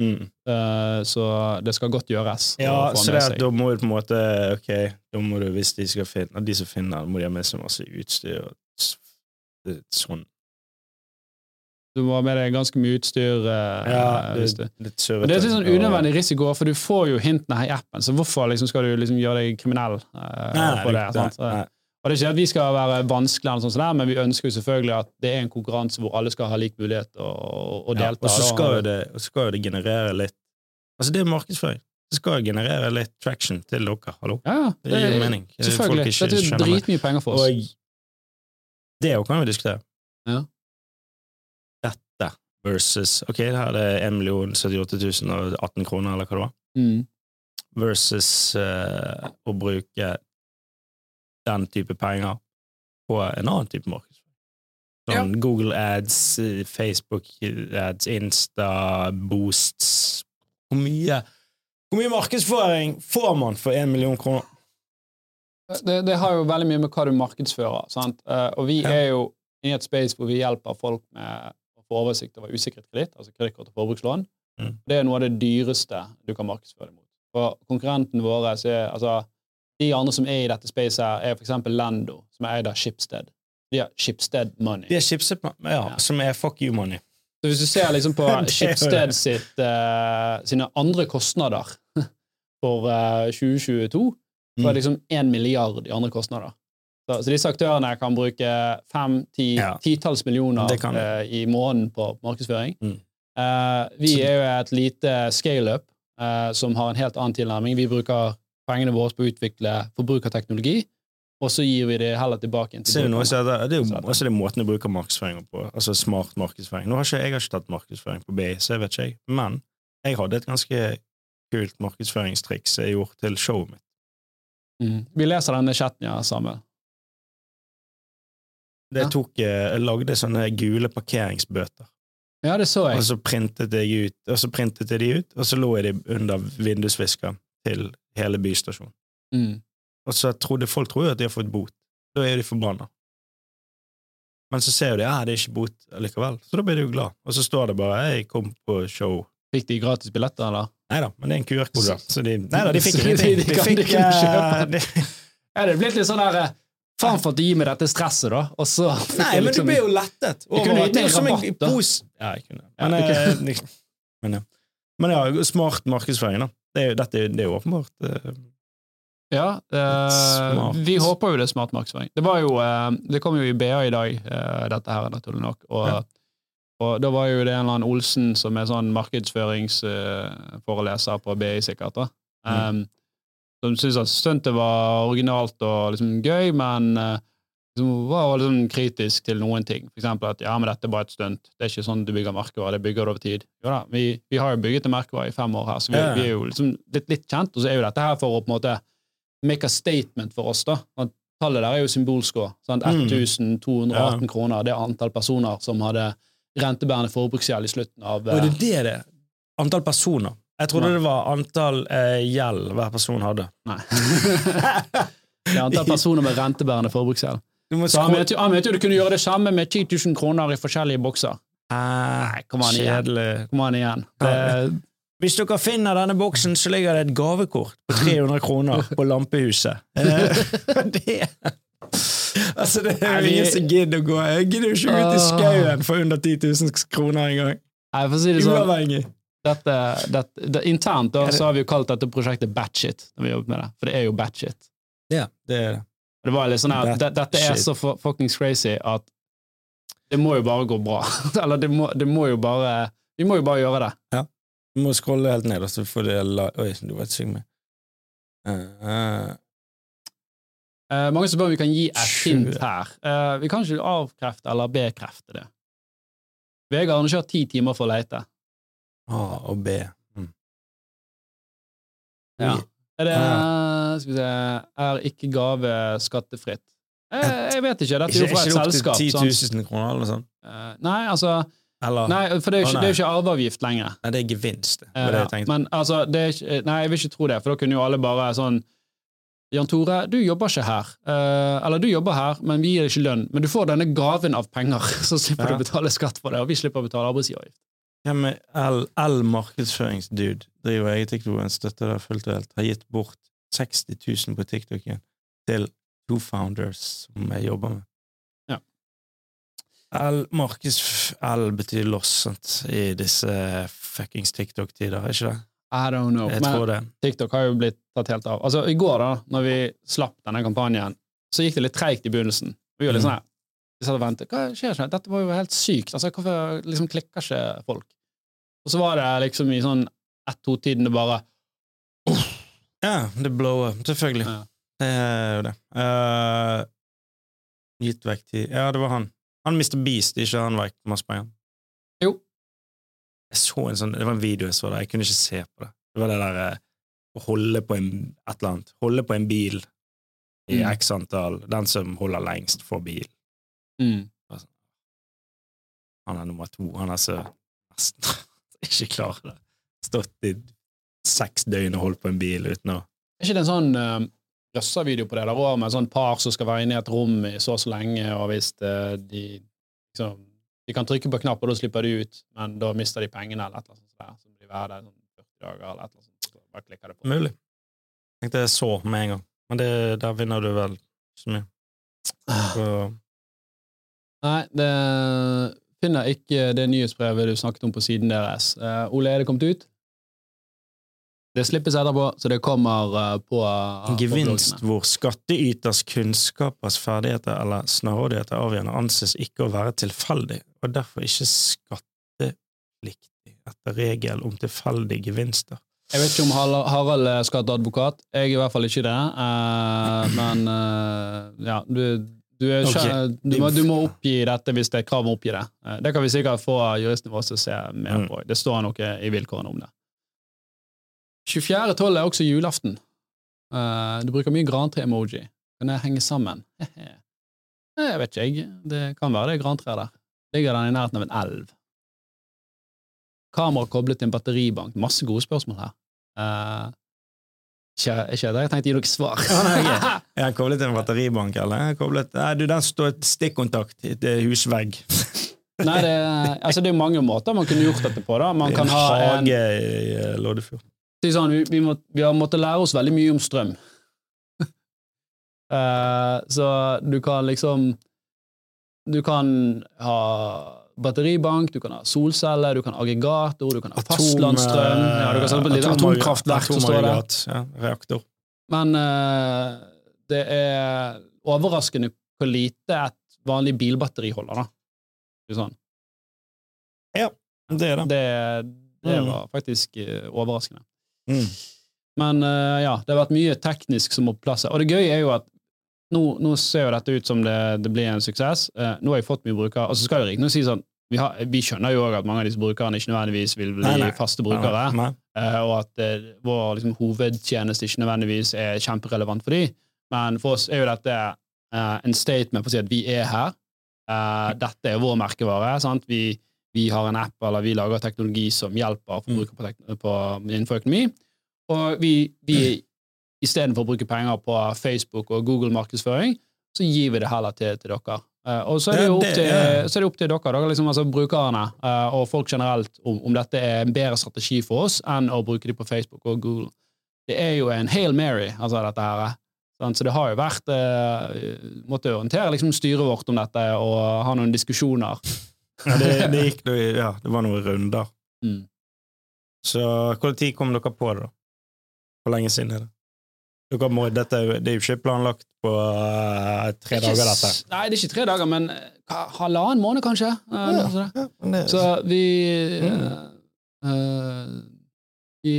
Mm. eh, så det skal godt gjøres. Ja, så det, er, da må du på en måte Ok, da må du, hvis de skal finne De som finner den, må de ha med seg masse utstyr og sånn. Du må ha med deg ganske mye utstyr. Uh, Ja, det, det, litt. Men det er litt sånn unødvendig risiko, for du får jo hintene her i appen, så hvorfor liksom skal du liksom gjøre deg kriminell uh, Nei, på det? sant? nei. Og det er ikke at vi skal være vanskeligere, sånn er, men vi ønsker jo selvfølgelig at det er en konkurranse hvor alle skal ha lik mulighet og, og delta. Ja, og så skal jo det, og skal det generere litt Altså, det er markedsføring. Det skal jo generere litt traction til dere. Hallo? ja, det, Det gir jo mening. Selvfølgelig. Dette er dritmye penger for oss. Og det jo kan vi diskutere. Ja. Dette versus Ok, her er det 1 78 018 kroner, eller hva det var, Mm. versus uh, å bruke den type penger på en annen type markedsføring. Sånn Google ads, eh, Facebook ads, Insta, boosts Hvor mye, hvor mye markedsføring får man for én million kroner? Det, det har jo veldig mye med hva du markedsfører. Sant? Eh, og vi Ja. er jo i et space hvor vi hjelper folk med å få oversikt over usikret kreditt, altså kredittkort og forbrukslån. Mm. Det er noe av det dyreste du kan markedsføre deg mot. For konkurrenten vår er altså, De andre som er i dette spacet, her, er eksempel Lando, som er eid av Schibsted. De har Schibsted Money. De har chipset, ja, Ja. som er fuck you money. Så hvis du ser liksom på Schibsted sitt, uh, sine andre kostnader for uh, 2022, så er det liksom én milliard i andre kostnader. Så, så disse aktørene kan bruke fem, ti, Ja. titalls millioner eh, i måneden på markedsføring. Mm. Eh, vi er jo et lite scaleup uh, som har en helt annen tilnærming. Vi bruker pengene våre på å utvikle forbrukerteknologi, og så gir vi det heller tilbake til Så er det, noe, brukerne. er det er jo også det måten du bruker markedsføring på. Altså smart markedsføring. Nå har ikke, jeg har ikke tatt markedsføring på BI, så jeg vet ikke jeg. Men jeg hadde et ganske kult markedsføringstriks jeg gjorde til showet mitt. Mm. Vi leser denne chatten, ja, Samuel. Det tok, eh, jeg lagde sånne gule parkeringsbøter. Ja, det så jeg. Og så printet jeg ut, og så printet jeg de ut, og så lå jeg de under vindusviskeren til hele bystasjonen. Mm. Og så trodde folk tror jo at de har fått bot. Da er de forbanna. Men så ser jo de ja, det er ikke bot likevel, så da blir de jo glad. Og så står det bare 'jeg kom på show'. Fikk de gratis billetter, eller? Nei da, men det er en QR-kode. Så de, nei da, de fikk ingenting. de De kan- de fikk eh, de, Er det blitt litt sånn der eh, Faen for at du gir meg dette stresset, da, og så Nei, men men du liksom- ble jo lettet. kunne gitt det er meg som en rabatt, da. pos- Ja, jeg kunne. Men, ja, eh, liksom- men, ja. men ja, smart markedsføring, da. Det er jo, dette, det er jo åpenbart. Uh, Ja, Uh, vi håper jo det er smart markedsføring. Det var jo, uh, det kom jo i BA i dag, dette her, naturlig nok, og, Ja. og da var jo det en eller annen Olsen som er sånn markedsføringsforeleser på BI, sikkert, da. Mm. Um, som syntes at stuntet var originalt og liksom gøy, men eh, liksom var liksom kritisk til noen ting. Eksempel at ja, men dette er bare et stunt. Det er ikke sånn du bygger merkevarer, det bygger du over tid. Jo da, vi, vi har jo bygget en merkevare i fem år her, så vi, Ja, ja. vi er jo liksom litt, litt kjent, og så er jo dette her for å på en måte make a statement for oss, da. At tallet der er jo symbolsk òg. Mm. 1218 kroner, det er antall personer som hadde rentebærende forbruksgjeld i slutten av Og det eh, er det det er. Antall personer. Jeg trodde Nei. det var antall eh, gjeld hver person hadde. Nei. det er antall personer med rentebærende forbruksgjeld. Han jo- han jo du kunne gjøre det samme med 10 000 kroner i forskjellige bokser. Nei, kom an igjen. Kom an igjen. Det, Hvis dere finner denne boksen, så ligger det et gavekort på 300 kroner på lampehuset. Eh, det Altså, det er jo ingen som gidder å gå Jeg gidder jo ikke gå ut i skauen for under 10 000 kroner engang. si det sånn, Uavhengig. dette, dette, det, internt da, så har vi jo kalt dette prosjektet batshit, når vi jobbet med det. For det er jo batshit. Ja, det er det. Det var litt sånn her, det, Dette er shit. så fu- fuckings crazy at det må jo bare gå bra. Eller det må, det må jo bare Vi må jo bare gjøre det. Du må scrolle helt ned, så får det. Oi, du var ikke med. uh. Uh, Eh, mange spør om vi kan gi et hint her. Eh, vi kan ikke avkrefte eller bekrefte det. Vegard har kjørt ti timer for å lete. A og B. Mm. Ja. Er det Ja. Skal vi se Er ikke gave skattefritt? Jeg, jeg vet ikke. Dette er jo fra ikke et opp til selskap. 10 000 kroner eller noe sånt? Eh, nei, altså Eller Nei, for det er jo ikke, ikke arveavgift lenger. Nei, det er gevinst. Det Eh, var det jeg tenkte. Men altså, det ikke, nei, jeg vil ikke tro det, for da kunne jo alle bare sånn Jan Tore, du jobber ikke her. Eh, eller du jobber her, men vi gir deg ikke lønn. Men du får denne gaven av penger, så slipper Ja. du å betale skatt for det, og vi slipper å betale arbeidsgiveravgift. Hvem er L, L markedsføringsdude? Driver eget en støtte der fullt og helt. Har gitt bort 60 000 på TikToken til to founders som jeg jobber med. Ja. L markeds... L betyr loss sant? i disse fuckings TikTok-tider, er ikke det? I don't know. Jeg Men. TikTok har jo blitt tatt helt av. Altså, I går, da når vi slapp denne kampanjen, så gikk det litt treigt i begynnelsen. Vi gjorde litt Mm. sånn her, vi satt og ventet. Hva skjer sånn? Dette var jo helt sykt. Altså, Hvorfor liksom klikker ikke folk? Og så var det liksom i sånn ett-to-tiden det bare Ja, det blower. Selvfølgelig. Ja. Det er jo det. Uh, gitt vekk til Ja, det var han. Han Mr. Beast, ikke han masse? Jo. Jeg så en sånn, Det var en video jeg så der, jeg kunne ikke se på det. Det var det der eh, å holde på en et eller annet. Holde på en bil i Mm. x antall. Den som holder lengst, får bil. mm. Han er nummer to. Han er så nesten ikke klarer det. Stått i seks døgn og holdt på en bil uten å Er ikke det en sånn uh, røsservideo på det der òg, med et sånt par som skal være inne i et rom i så og så lenge, og hvis eh, de liksom De kan trykke på en knapp, og da slipper de ut, men da mister de pengene, eller et eller annet sånt. der, Så de være der i sånn 40 dager, eller et eller annet sånt. Så bare klikker det på. Mulig. Tenkte jeg så med en gang. Men det, der vinner du vel så mye. Så, Nei, det finner ikke det nyhetsbrevet du snakket om på siden deres. Uh, Ole, er det kommet ut? Det slippes etterpå, så det kommer eh, på, en gevinst hvor skattyters kunnskapers ferdigheter eller snarrådigheter avgjørende, anses ikke å være tilfeldig, og derfor ikke skattepliktig etter regel om tilfeldige gevinster. Jeg vet ikke om Harald- er skatteadvokat. Jeg er i hvert fall ikke det. eh, men eh, ja, du, du, skjø- du, må, du må oppgi dette hvis det er krav om å oppgi det. Eh, det kan vi sikkert få juristene våre til å se mer Mm. på. Det står noe i vilkårene om det. 24.12. er også julaften. Uh, du bruker mye grantre-emoji. Kan det henge sammen? jeg vet ikke, jeg. Det kan være det er grantre der. Ligger den i nærheten av en elv? Kamera koblet til en batteribank. Masse gode spørsmål her. Uh, ikke, ikke det jeg tenkte å gi dere svar. Jeg den koblet til en batteribank, eller? Jeg Koblet, nei, du, den står et stikkontakt til husvegg. Nei, det, altså, det er mange måter man kunne gjort dette på. da. Man kan ha en, hage i eh, Loddefjord. Sånn, vi, vi, må, vi har måttet lære oss veldig mye om strøm. uh, så du kan liksom Du kan ha batteribank, du kan ha solceller, du kan ha aggregator, du kan ha fastlandsstrøm ja, Du kan sette på et Atom- atomkraftverk som står der. atomaggregat, Ja, reaktor. Men uh, det er overraskende hvor lite et vanlig bilbatteri holder, da. Sånn. Det er det. Det, det Mm. var faktisk eh, overraskende. Mm. Men uh, ja, det har vært mye teknisk som må på plass. Og det gøye er jo at nå, nå ser jo dette ut som det, det blir en suksess. Uh, nå har jeg fått mye brukere. Og så skal jeg riktignok si sånn vi, har, vi skjønner jo òg at mange av disse brukerne ikke nødvendigvis vil bli Nei, nei. faste brukere, Nei. eh, og at uh, vår liksom, hovedtjeneste ikke nødvendigvis er kjemperelevant for dem. Men for oss er jo dette en statement for å si at vi er her. Dette er vår merkevare. Sant? Vi, vi har en app eller vi lager teknologi som hjelper forbrukere på, innenfor økonomi. Og vi, vi istedenfor å bruke penger på Facebook og Google markedsføring, så gir vi det heller til, til dere. Eh, og så er det jo opp til, så er det opp til dere, dere liksom, altså brukerne eh, og folk generelt, om, om dette er en bedre strategi for oss enn å bruke dem på Facebook og Google. Det er jo en Hail Mary, altså dette her. Sant? Så det har jo vært eh, Måtte orientere liksom, styret vårt om dette og ha noen diskusjoner. Ja, det, det gikk ja, det var noen runder. Mm. Så hvor tid kom dere på det, da? Hvor lenge siden er det? Må, dette, det er jo ikke planlagt på uh, tre Ikke dager, dette. Nei, det er ikke tre dager, men eh, halvannen måned, kanskje. Uh, ja. Ja, det, Så vi Mm. uh, i,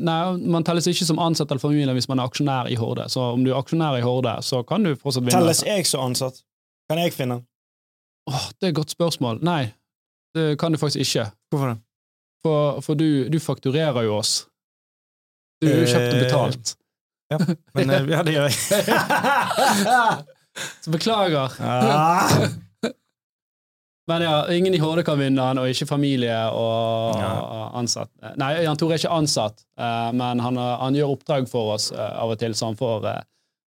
Nei, man telles ikke som ansatt eller familie hvis man er aksjonær i Horde. Så om du er aksjonær i Horde, så kan du fortsatt vinne. Telles jeg som ansatt? Kan jeg finne Åh, det er et godt spørsmål. Nei, det kan du faktisk ikke. Hvorfor det? For, for du, du fakturerer jo oss. Du er jo kjøpt og betalt. Ja, Men eh, ja, det gjør jeg. Så beklager. ah, Men ja, ingen i Horde kan vinne han, og ikke familie og Ja. ansatt. Nei, Jan Tore er ikke ansatt, eh, men han, han gjør oppdrag for oss eh, av og til, så han får,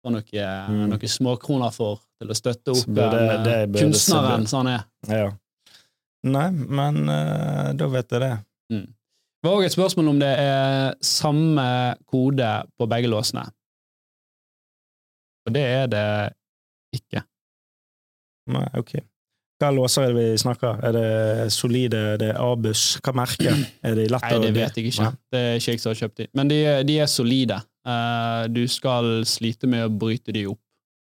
eh, noen, Mm. noen småkroner for til å støtte opp burde- det, det kunstneren som han er. ja. Nei, men uh, da vet jeg det. Det var òg et spørsmål om det er samme kode på begge låsene. Og det er det ikke. Nei, ok. Hva låser er det vi snakker? Er det solide? Er det Abus? Hva merke? Er det lett Nei, det vet jeg ikke. Nei. Det er ikke jeg som har kjøpt de. Men de, de er solide. Eh, du skal slite med å bryte de opp.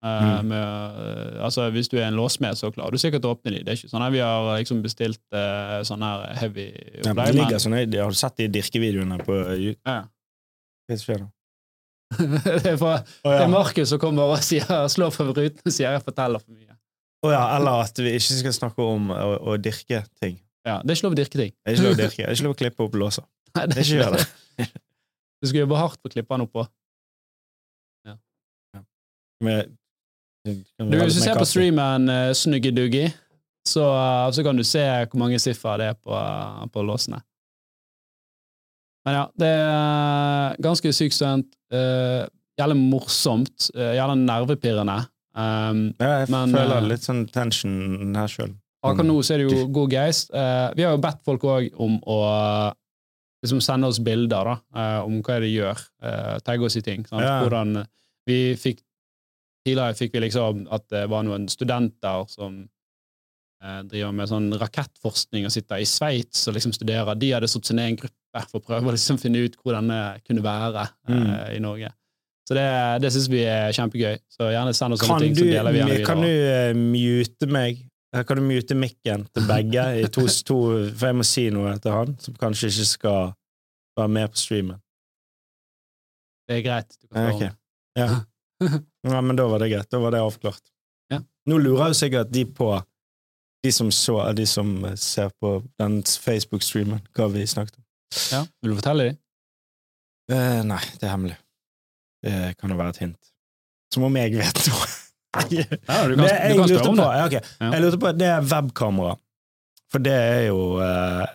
Eh, Mm. med, eh, altså, hvis du er en låsmed, så klarer du sikkert å åpne de. Det er ikke sånn at vi har liksom bestilt uh, sånn her heavy Ja, men det ligger sånn, jeg, Har sett de dirkevideoene på YouTube? Ja. Det er, fra, oh, det ja. Markus som kommer og sier, slår på ruten og sier jeg forteller for mye. Oh, ja, eller at vi ikke skal snakke om å, å dirke ting. Ja, Det er ikke lov å dirke ting. Det er ikke lov å dirke. Det er ikke lov å klippe opp låser. Nei, Det er ikke det. Du skal jobbe hardt for å klippe den oppå. Med, Du, hvis du ser på streamen uh, Snuggeduggy, så, uh, så kan du se hvor mange siffer det er på, på låsene. Men ja, det er ganske sykt stunt. Uh, jævlig morsomt. Uh, jævlig nervepirrende. Um, Ja, jeg Men, føler eh, litt sånn tension her sjøl. Akkurat nå så er det jo god geist. Uh, vi har jo bedt folk òg om å liksom sende oss bilder da, eh, om hva de gjør. Uh, Tagge oss i ting. Ja. Hvordan vi fikk Tidligere fikk vi liksom at det var noen studenter som eh, driver med sånn rakettforskning og sitter i Sveits og liksom studerer. De hadde satt seg ned i en gruppe for å prøve å liksom finne ut hvordan det kunne være eh, Mm. i Norge. Så det, det syns vi er kjempegøy. Så gjerne send oss sånne Kan ting, du, så deler vi gjerne videre. kan du eh, mute meg? Eh, Kan du mute mikken til begge? I to, to, for jeg må si noe til han, som kanskje ikke skal være med på streamen. Det er greit. Du kan Ja. Ja. ja, men da var det greit. Da var det avklart. Ja. Nå lurer jo sikkert de på, de som, så, de som ser på den Facebook-streamen, hva vi snakket om. Ja. Vil du fortelle dem? Eh, nei, det er hemmelig. Det kan jo være et hint. Som om jeg vet noe. Ja, du kan, det, jeg, kan lurte på, ja, okay. Ja. jeg lurte på Det er webkamera. For det er jo eh,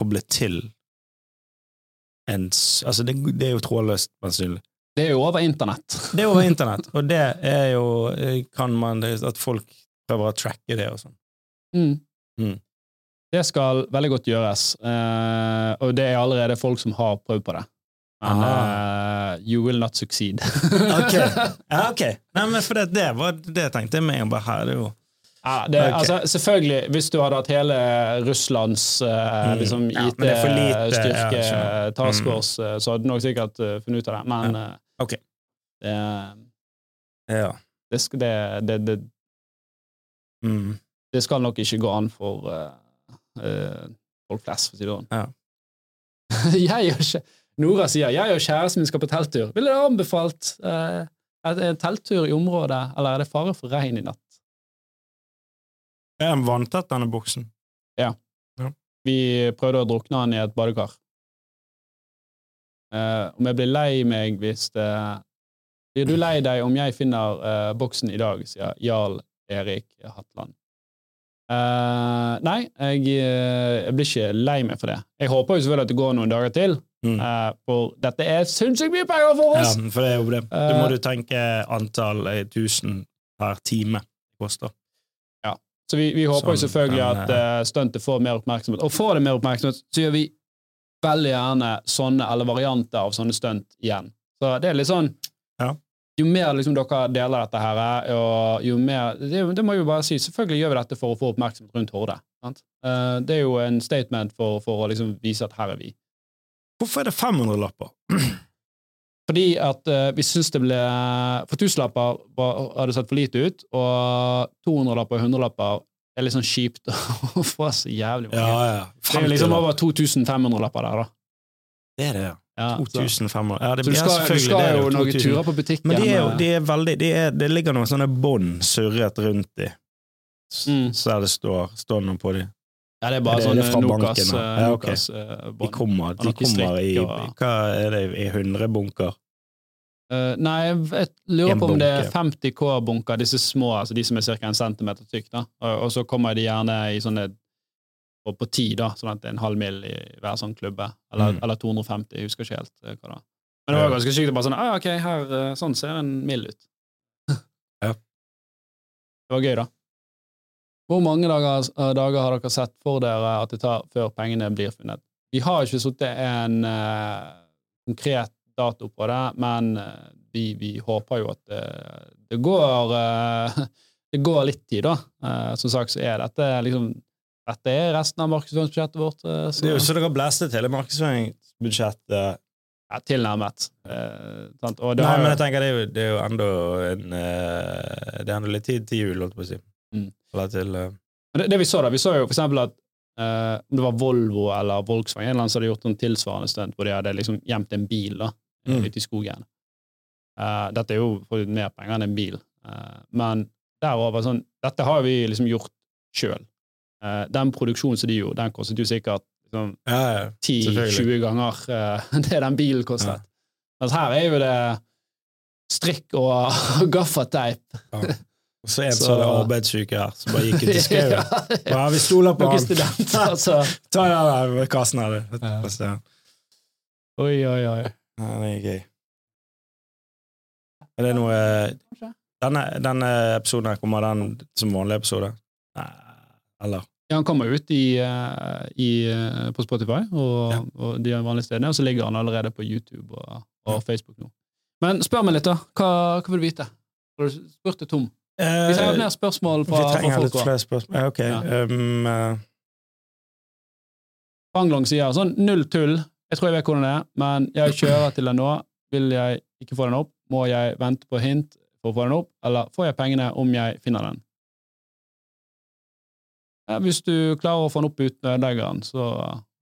koblet til en Altså, det, det er jo trådløst, mest sannsynlig. Det er jo over internett. Det er over internett, og det er jo eh, Kan man At folk prøver å tracke det og sånn. Mm. Mm. Det skal veldig godt gjøres, eh, og det er allerede folk som har prøvd på det. Men Ah. eh, you will not succeed. Ok. Ja, okay. Nei, men for det, det var det jeg tenkte med en. Bare her, er jo Ja, det, okay. altså, selvfølgelig, hvis du hadde hatt hele Russlands eh, Mm. liksom, Ja, IT-styrke, ja, task Mm. force, eh, så hadde du nok sikkert uh, funnet ut av det. Men ja. Okay. det, Ja. det, skal, det, det, Mm. det skal nok ikke gå an for eh, eh, folk flest, for å si det sånn. Ja. jeg gjør kjæ- Nora sier jeg og kjæresten min skal på telttur. Ville dere anbefalt eh, en telttur i området, eller er det fare for regn i natt? Er den vanntett, denne boksen? Vi prøvde å drukne han i et badekar. Eh, om jeg blir lei meg hvis det Blir du lei deg om jeg finner eh, boksen i dag, sier Jarl Erik Hatland. Eh, nei, jeg, eh, jeg blir ikke lei meg for det. Jeg håper jo selvfølgelig at det går noen dager til, Mm. eh, for dette er sinnssykt mye penger for oss! Ja, for det er jo det. Du må du tenke antall tusen per time det koster. Så vi, vi håper jo Sånn, selvfølgelig at uh, stuntet får mer oppmerksomhet. Og får det mer oppmerksomhet, så gjør vi veldig gjerne sånne eller varianter av sånne stunt igjen. Så det er litt sånn Ja. Jo mer liksom dere deler dette her, og jo mer det, det må jeg jo bare si, selvfølgelig gjør vi dette for å få oppmerksomhet rundt Horde. Sant? Eh, det er jo en statement for, for å liksom vise at her er vi. Hvorfor er det 500-lapper? Fordi at uh, vi syns det ble For tusenlapper var- hadde sett for lite ut, og 200-lapper og 100-lapper er litt sånn kjipt å få så jævlig mange. Ja, ja. Det er liksom over 2500-lapper der, da. Det er det, ja. Ja, 2500. Ja, det Så du skal, skal, du skal det. jo noen 2000. turer på butikken. Men de er jo, eh, de er veldig, de er, det ligger noen sånne bånd surret rundt de, Mm. så der det står, står noe på de. Ja, det er bare det- sånn det fra Nokas, banken, eh, Ja, ok. Eh, De kommer, de kommer i Hva er det, i 100 bunker? Uh, nei, jeg lurer på om det er 50 K-bunker, disse små, altså de som er ca. en centimeter tykk, da. Og, og så kommer de gjerne i sånne på, på ti, da, sånn at det er en halv mil i hver sånn klubbe. Eller, Mm. eller 250, jeg husker ikke helt eh, hva det var. Men det var ganske sykt. Bare sånn, ah, ok, her, eh, sånn ser en mild ut. Ja. Det var gøy, da. Hvor mange dager, eh, dager har dere sett for dere at det tar før pengene blir funnet? Vi har ikke satt en uh, konkret dato på det, men vi, vi håper jo at det, det går uh, det går litt tid, da. Uh, som sagt så er dette liksom dette er resten av markedsføringsbudsjettet vårt. Så, Det er jo så dere blæstet hele markedsføringsbudsjettet. ja, tilnærmet. Eh. Nei, men jeg tenker det er jo, det er jo enda en eh, Det er enda litt tid til jul, holdt på å si. Mm. Til eh, det, det vi så da, vi så jo for eksempel at eh, om det var Volvo eller Volkswagen, en eller annen som hadde gjort en tilsvarende stunt hvor de hadde liksom gjemt en bil da, Mm. ute i skogen. Eh, dette er jo for mer penger enn en bil, Eh, men derover sånn, dette har vi liksom gjort sjøl. Den produksjonen som de gjorde, den kostet jo sikkert liksom, Ja, ja. 10-20 ganger uh, det den bilen kostet. Ja. Mens her er jo det strikk og gaffateip. Og så en Så- som hadde arbeidsuke her, som bare gikk ut i skauen. ja, Ja, vi stoler på han. studenter, altså. Ta den der kassen her, du. Ja. Ja. Oi, oi, oi. Ja, det er gøy. Er det noe Denne, denne episoden her, kommer den som vanlig episode? Nei, eller? Ja, han kommer ut i, eh, i, eh, på Spotify og, Ja. og de vanlige stedene, og så ligger han allerede på YouTube og, og Facebook nå. Men spør meg litt, da. Hva, hva vil du vite? Har du spurt det tom? Vi trenger mer spørsmål fra, Vi fra trenger folk. litt flere spørsmål. Ok. Ja. Um, uh... Fanglong sier sånn null tull, jeg tror jeg vet hvordan det er, men jeg kjører til den nå. Vil jeg ikke få den opp, må jeg vente på hint for å få den opp, eller får jeg pengene om jeg finner den? Ja, hvis du klarer å få den opp uten ødeleggeren, så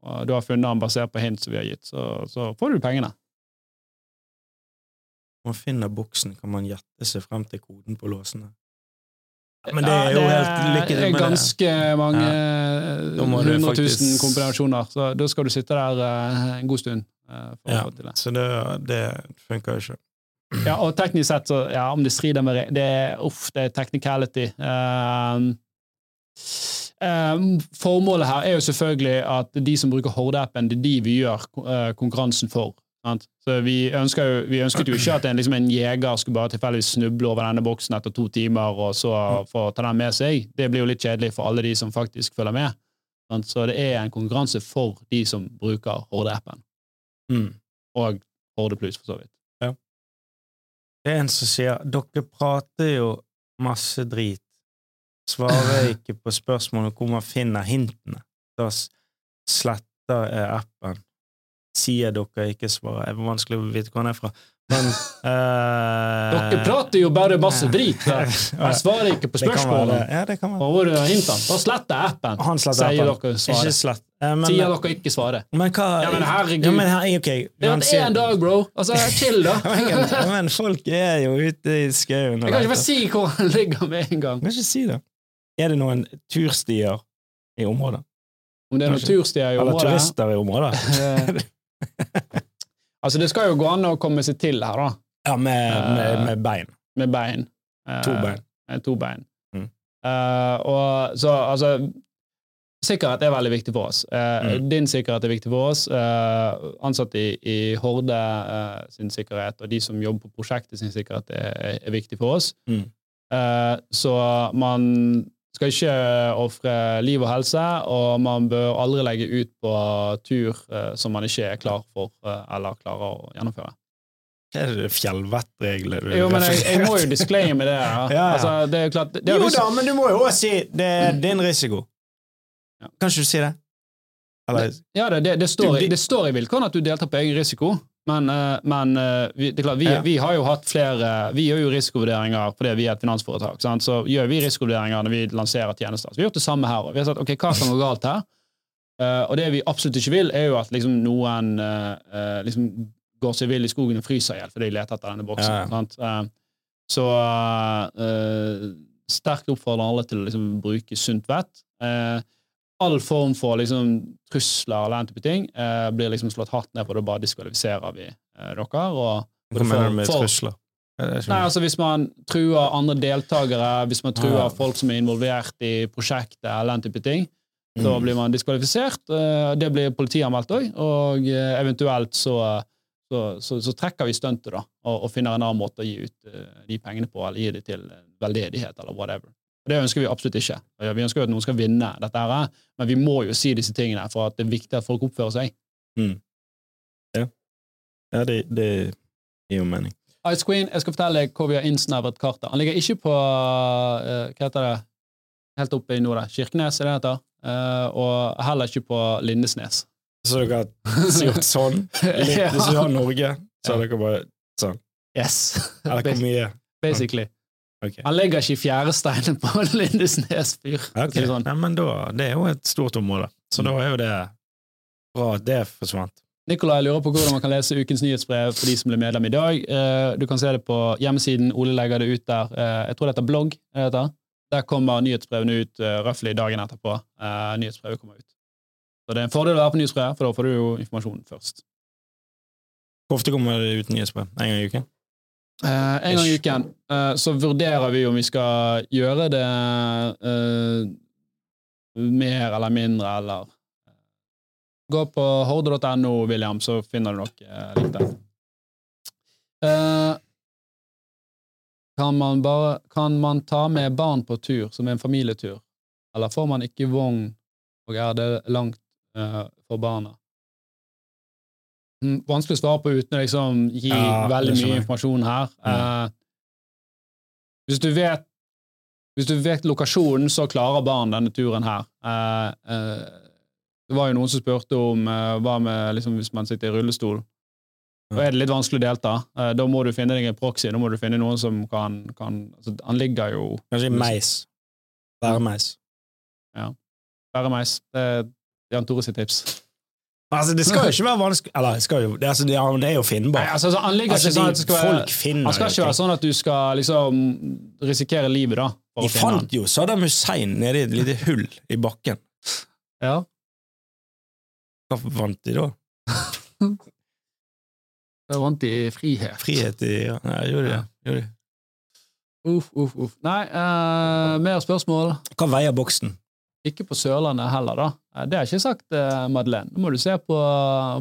og du har funnet den basert på hint som vi har gitt, så, så får du pengene. Når man finner boksen, kan man gjette seg frem til koden på låsene. Men det er jo helt lykke til Det med det. ganske mange du hundre tusen faktisk- kombinasjoner, så da skal du sitte der eh, en god stund. eh, for Ja. det. Så det, det funker jo ikke. Ja, og teknisk sett, så, ja, om det strider med det Uff, det er technicality. Um, formålet her er jo selvfølgelig at de som bruker Horde-appen, det er de vi gjør eh, konkurransen for. Sant? Så vi, ønsker jo, vi ønsket jo ikke at en, liksom en jeger skulle bare tilfeldigvis snuble over denne boksen etter to timer og så få ta den med seg. Det blir jo litt kjedelig for alle de som faktisk følger med. Sant? Så det er en konkurranse for de som bruker Horde-appen, Mm. og Horde Plus, for så vidt. Det er en som sier dere prater jo masse drit, svarer ikke på spørsmålet hvor man finner hintene. Da sletter jeg appen. Sier dere ikke svarer. Det er vanskelig å vite hvor han er fra. Men uh, Dere prater jo bare masse drit. da. Jeg svarer ikke på spørsmålene. Ja. Og hvor er hintene? Da sletter jeg appen. Han sletter Sier appen. dere svarer. Ikke slett. Eh, men, Sier dere ikke svaret. men hva Ja, men herregud. Ja, men, her- ok, Det er en dag, bro. Altså, chill, da. men folk er jo ute i skauen. Jeg kan ikke bare si hvor han ligger med en gang. Jeg kan ikke si det. Er det noen turstier i området? Om det er noen turstier i området? Eller turister i området? Eh, altså, det skal jo gå an å komme seg til her, da. Ja, med, med, med bein. Med bein. Eh, To bein. eh, To bein. Mm. Uh, og så, altså Sikkerhet er veldig viktig for oss. Uh, Mm. Din sikkerhet er viktig for oss. Uh, ansatte i, i Horde uh, sin sikkerhet og de som jobber på prosjektet sin sikkerhet, er, er viktig for oss. Mm. Eh, så man skal ikke ofre liv og helse, og man bør aldri legge ut på tur eh, som man ikke er klar for eh, eller klarer å gjennomføre. Er det fjellvettregler du Jo, men jeg, jeg må jo disclaime det. Ja. Ja, ja. Altså, det er klart det, er Jo da, men du må jo også si det er din risiko. Ja. Kan ikke du si det? Eller Ja, det, det, det, står, det står i vilkårene at du deltar på egen risiko, men, eh, men eh, vi, det er klart, vi, vi har jo hatt flere Vi gjør jo risikovurderinger fordi vi er et finansforetak. Sant? Så gjør vi risikovurderinger når vi lanserer tjenester. Så vi har gjort det samme her. òg. vi har sagt ok, hva kan gå galt her? Uh, og det vi absolutt ikke vil, er jo at liksom, noen uh, uh, liksom, går seg vill i skogen og fryser i hjel fordi de leter etter denne boksen. Ja, ja. Så sterkt oppfordrer alle til å liksom, bruke sunt vett. Eh, all form for liksom, trusler eller den type ting eh, blir liksom slått hardt ned på. Da bare diskvalifiserer vi eh, dere. Og, hva mener du med for- trusler? Er Nei, altså Hvis man truer andre deltakere, hvis man truer Ah. folk som er involvert i prosjektet, eller den type ting, Mm. blir man diskvalifisert. Eh, Det blir politianmeldt òg, og eh, eventuelt så, så, så, så trekker vi stuntet og, og finner en annen måte å gi ut eh, de pengene på, eller gi det til veldedighet, eller whatever. Og Det ønsker vi absolutt ikke. Vi ønsker jo at noen skal vinne dette, her, men vi må jo si disse tingene for at det er viktig at folk oppfører seg. Ja, det, det gir jo mening. Ice Queen, jeg skal fortelle deg hvor vi har innsnevret kartet. Han ligger ikke på uh, hva heter det, helt oppe i nord. Kirkenes, er det det heter, Uh, og heller ikke på Lindesnes. Så dere har gjort sånn? Litt, Ja. Hvis vi har Norge, så har dere bare sånn. Yes. Eller hvor mye? Basically. Ok. Han legger ikke i fjæresteinen på Lindesnes fyr. for å Ok, si det Sånn. Nei, men da, Det er jo et stort område, så da er jo det bra at det forsvant. Nikolai lurer på hvordan man kan lese ukens nyhetsbrev for de som blir medlem i dag. Eh, Du kan se det på hjemmesiden. Ole legger det ut der. Eh, Jeg tror det heter blogg. er? Der kommer nyhetsbrevene ut uh, røftlig dagen etterpå. Eh, nyhetsbrevet kommer ut. Så det er en fordel å være på nyhetsbrevet, for da får du jo informasjonen først. Hvor ofte kommer det ut nyhetsbrev? En gang i uken? Eh, en gang i uken eh, så vurderer vi om vi skal gjøre det eh, mer eller mindre, eller Gå på horde.no, William, så finner du nok eh, litt der. Eh, kan, man bare, kan man ta med barn på tur, som en familietur, eller får man ikke vogn, og er det langt eh, for barna? Mm, vanskelig å svare på uten å liksom gi Ja, veldig mye informasjon her. Ja. Eh, hvis du vet hvis du vet lokasjonen, så klarer barn denne turen her. Uh, uh, det var jo noen som spurte om hva med liksom, hvis man sitter i rullestol. Da er det litt vanskelig å delta. Da må du finne deg en proxy. Da må du finne noen som kan, kan altså, Han ligger jo Kanskje meis. Værmeis. Bæremeis. Det er Jan Tore sitt tips. Altså, det skal jo ikke være vanskelig Eller, skal jo, det, altså, det, er, jo finnbart. altså, altså, han ligger Altså, ikke sånn at det skal være folk finner Han skal ikke være sånn at du skal liksom risikere livet, da. De fant jo Saddam Hussein nede i et lite hull i bakken. Ja. Hva vant de da? Det vant de frihet. Frihet i ja, Nei, gjorde de det? Gjorde de. Uff, uff, uff. Nei, uh, mer spørsmål? Hva veier boksen? Ikke på Sørlandet heller, da. Eh, Det har jeg ikke sagt, eh, Madeleine. Nå må du se på,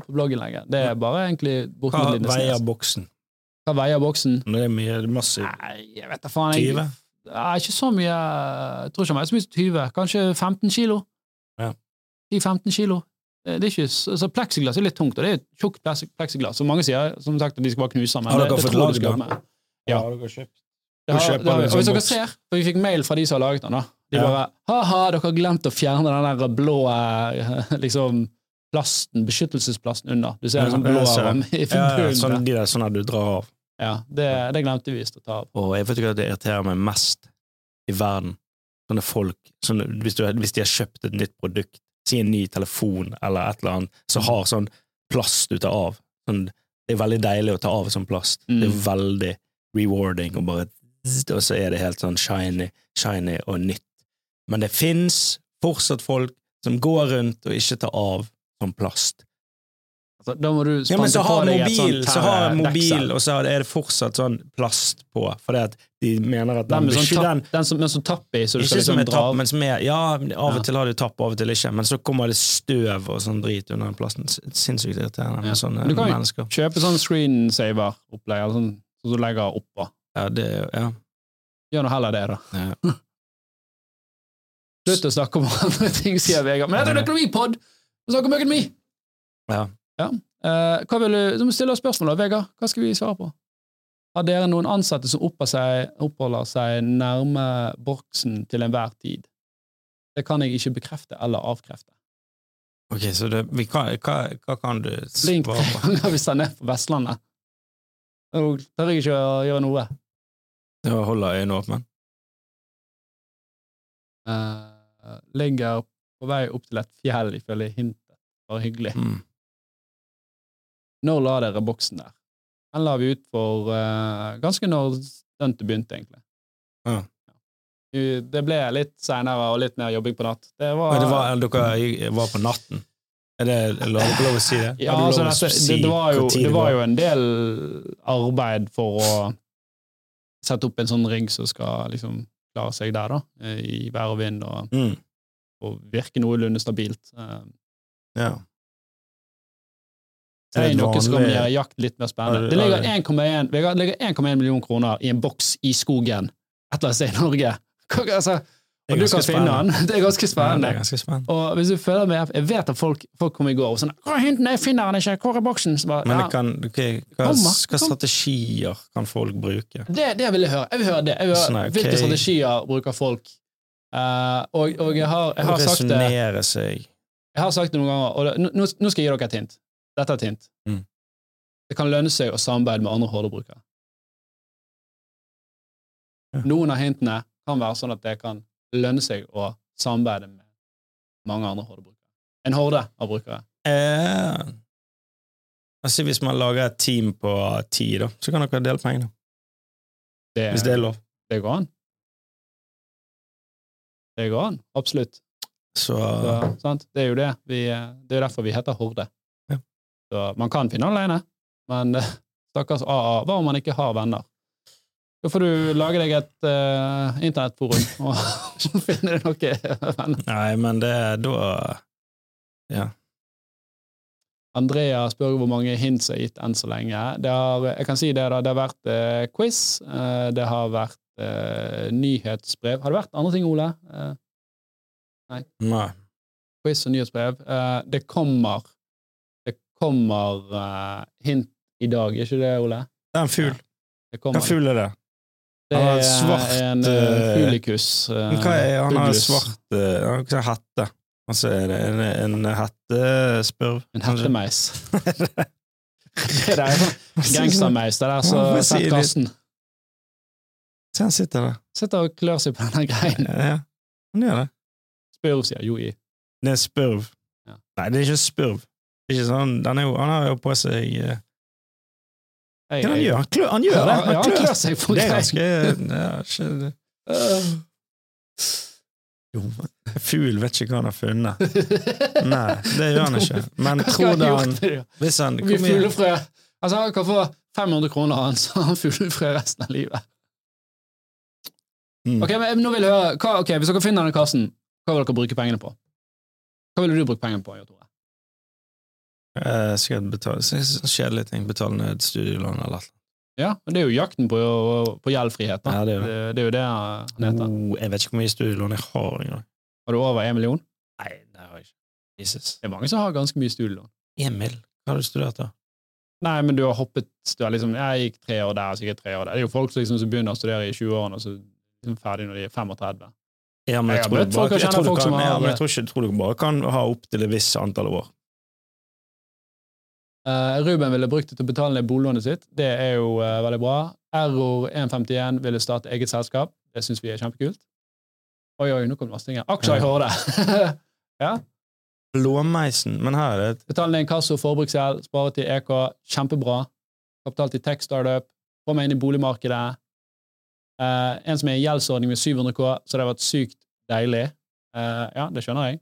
på lenger. Det er bare egentlig Hva bortimot veier Lindesnes. boksen? Hva veier boksen? Det er mye massiv Nei, jeg vet da faen. Jeg, 20? Nei, ikke så mye. Jeg tror ikke han veier så mye som 20. Kanskje 15 kilo. Ja. 10-15 kilo. Det det er ikke, så så pleksiglass er litt tungt, og det er et tjukt pleks- pleksiglass. Så mange sier som sagt at de skal bare knuse den, men Har det, dere det fått tror jeg du lagd skal den? med. Ja. Har dere kjøpt? Det en og sånn hvis dere boks. ser, for vi fikk mail fra de som har laget den, da. De Ja. bare ha-ha, dere har glemt å fjerne den der blå eh, liksom plasten, beskyttelsesplasten under. Du ser en sånn blå ramme i Ja, ja, bunnen. sånn, de der sånn at du drar av. Ja, det, det glemte vi å ta av. Og jeg vet ikke hva det irriterer meg mest i verden. Sånne folk, sånne, hvis, du, hvis de har kjøpt et nytt produkt, si en ny telefon eller et eller annet, så har sånn plast du tar av. Sånn, det er veldig deilig å ta av sånn plast. Mm. Det er veldig rewarding, å bare og så er det helt sånn shiny, shiny og nytt. Men det fins fortsatt folk som går rundt og ikke tar av sånn plast. Altså, da må du Ja, men så har et mobil, så har mobil og så er det fortsatt sånn plast på, fordi at de mener at Den den, sånn beskytter tapp, den som, med sånn tapp i, så du skal Ikke som liksom dra av. men som Ja, av og til har du tapp, av og til ikke, men så kommer det støv og sånn drit under den plasten. Sinnssykt irriterende Ja. sånne Du kan jo- mennesker. Kjøpe sånn screensaver-opplegg, sånn som du legger oppå. Ja, det Ja. Gjør nå heller det, da. ja. Slutt å snakke om andre ting, sier Vegard. Men dette er en økonomipod! Vi snakker om økonomi! ja. Eh, hva vil du, du må stille oss spørsmål, da, Vegard. Hva skal vi svare på? Har dere noen ansatte som seg, oppholder seg nærme boksen til enhver tid? Det kan jeg ikke bekrefte eller avkrefte. Ok, så det, vi kan, hva, hva kan du Blink svare på? ganger hvis han er på Vestlandet. Da tør jeg ikke å gjøre noe. Det var å holde øynene åpne? Uh, ligger på vei opp til et fjell, ifølge hintet. Bare hyggelig. Mm. Når la dere boksen der? Den la vi ut for uh, ganske når stuntet begynte, egentlig. Ja. Det ble litt seinere og litt mer jobbing på natt. Det var, det var, dere var på natten? Er det lov, lov å si det? ja, altså, det, si det, det, var jo, det var jo en del arbeid for å sette opp en sånn rigg som skal liksom klare seg der, da, i vær og vind, og, Mm. og virke noenlunde stabilt. Eh, Ja. Det er noe som kan gjøre jakt litt mer spennende. Det ligger 1,1 Vegard, det ligger 1,1 million kroner i en boks i skogen et eller annet sted i Norge. Hva- Altså, og du kan finne den. Det er ganske spennende. Ja, er ganske spennende. Og hvis du føler med, Jeg vet at folk, folk kommer i går og sånn 'Hvor er hinten? Jeg finner den ikke! Hvor er boksen?' Bare, Men kan, okay, hva, hva strategier kan folk bruke? det, det vil jeg høre. Jeg vil høre det. Jeg vil høre, Sånn, okay. Hvilke strategier bruker folk? Uh, og, og jeg har, jeg har sagt det seg. Jeg har sagt det noen ganger, og det, nå, nå skal jeg gi dere et hint. Dette er et hint. Mm. Det kan lønne seg å samarbeide med andre hårdebrukere. Ja. Noen av hintene kan være sånn at det kan lønne seg å samarbeide med mange andre hordebrukere. En horde av brukere. Eh, altså Hvis man lager et team på ti, da, så kan dere dele pengene. Det, Hvis det er lov. det går an. Det går an, absolutt. Så Så, sant? Det er jo det. Vi, det er jo derfor vi heter Horde. Ja. Så man kan finne alene, men eh, stakkars AA, hva om man ikke har venner? Da får du lage deg et uh, internettforum og finne deg noen venner. Nei, men det er da Ja. Andrea spør hvor mange hints har gitt enn så lenge. Det har, jeg kan si det da, det har vært uh, quiz, uh, det har vært nyhetsbrev. Har det vært andre ting, Ole? Eh, Nei. quiz og nyhetsbrev. Det kommer Det kommer hint i dag, er ikke det, Ole? Det er en fugl. Det Hva fugl er det? Det Han er svart, en uh, eh, fulikus. eh, Hva er, han har svart uh, Han har ikke. Altså, er det en, en hettespurv? En hettemeis. det der er sånn gangstermeis. Det der som setter Karsten Se, han sitter der. sitter og klør seg på denne greien. Ja, han gjør det. Spurv, sier Joi. Det er spurv. Ja. Nei, det er ikke spurv. Det er ikke sånn, er jo, han har jo på seg Jeg- Hva han gjør? Han, klør, han gjør det! Ja, han klør seg for Det er ganske ja, det. Jo, Fugl vet ikke hva han har funnet. Nei, det gjør han ikke. Men skal han? Hvis han fuglefrø. Altså, han kan få 500 kroner, han, så han fuglefrø resten av livet. Mm. Ok, men nå vil jeg høre, hva, ok, Hvis dere finner denne kassen, hva vil dere bruke pengene på? Hva ville du bruke pengene på, Jeg Tore? Eh, skal betale så- så Kjedelige ting. Betale ned studielån eller noe. Ja, men Det er jo jakten på, på gjeldfrihet. Ja, det er det. det, det er jo det han heter. Oh, jeg vet ikke hvor mye studielån jeg har engang. Har du over én million? Nei, det har jeg ikke. Jesus. Det er mange som har ganske mye studielån. Emil, hva har du studert, da? Nei, men du har hoppet du har liksom, Jeg gikk tre år der, sikkert tre år der. Det er jo folk som, liksom, som begynner å studere i 20-årene, og så liksom ferdig når de er 35. Ja, men Jeg jeg, tror, bare, jeg, tror du folk som kan, har- jeg tror ikke jeg tror du bare kan ha opptil et visst antall år. Eh, Ruben ville brukt det til å betale ned boliglånet sitt. Det er jo uh, veldig bra. Error 151 ville starte eget selskap. Det syns vi er kjempekult. Oi, oi, nå kom her. Aksjer i Horde. ja. Blåmeisen, men her er det et Betale ned inkasso, forbruksgjeld, spare til EK. Kjempebra. Kapital til tech startup. Få meg inn i boligmarkedet. Uh, en som er i gjeldsordning med 700 K, så det har vært sykt deilig. Ja, det skjønner jeg.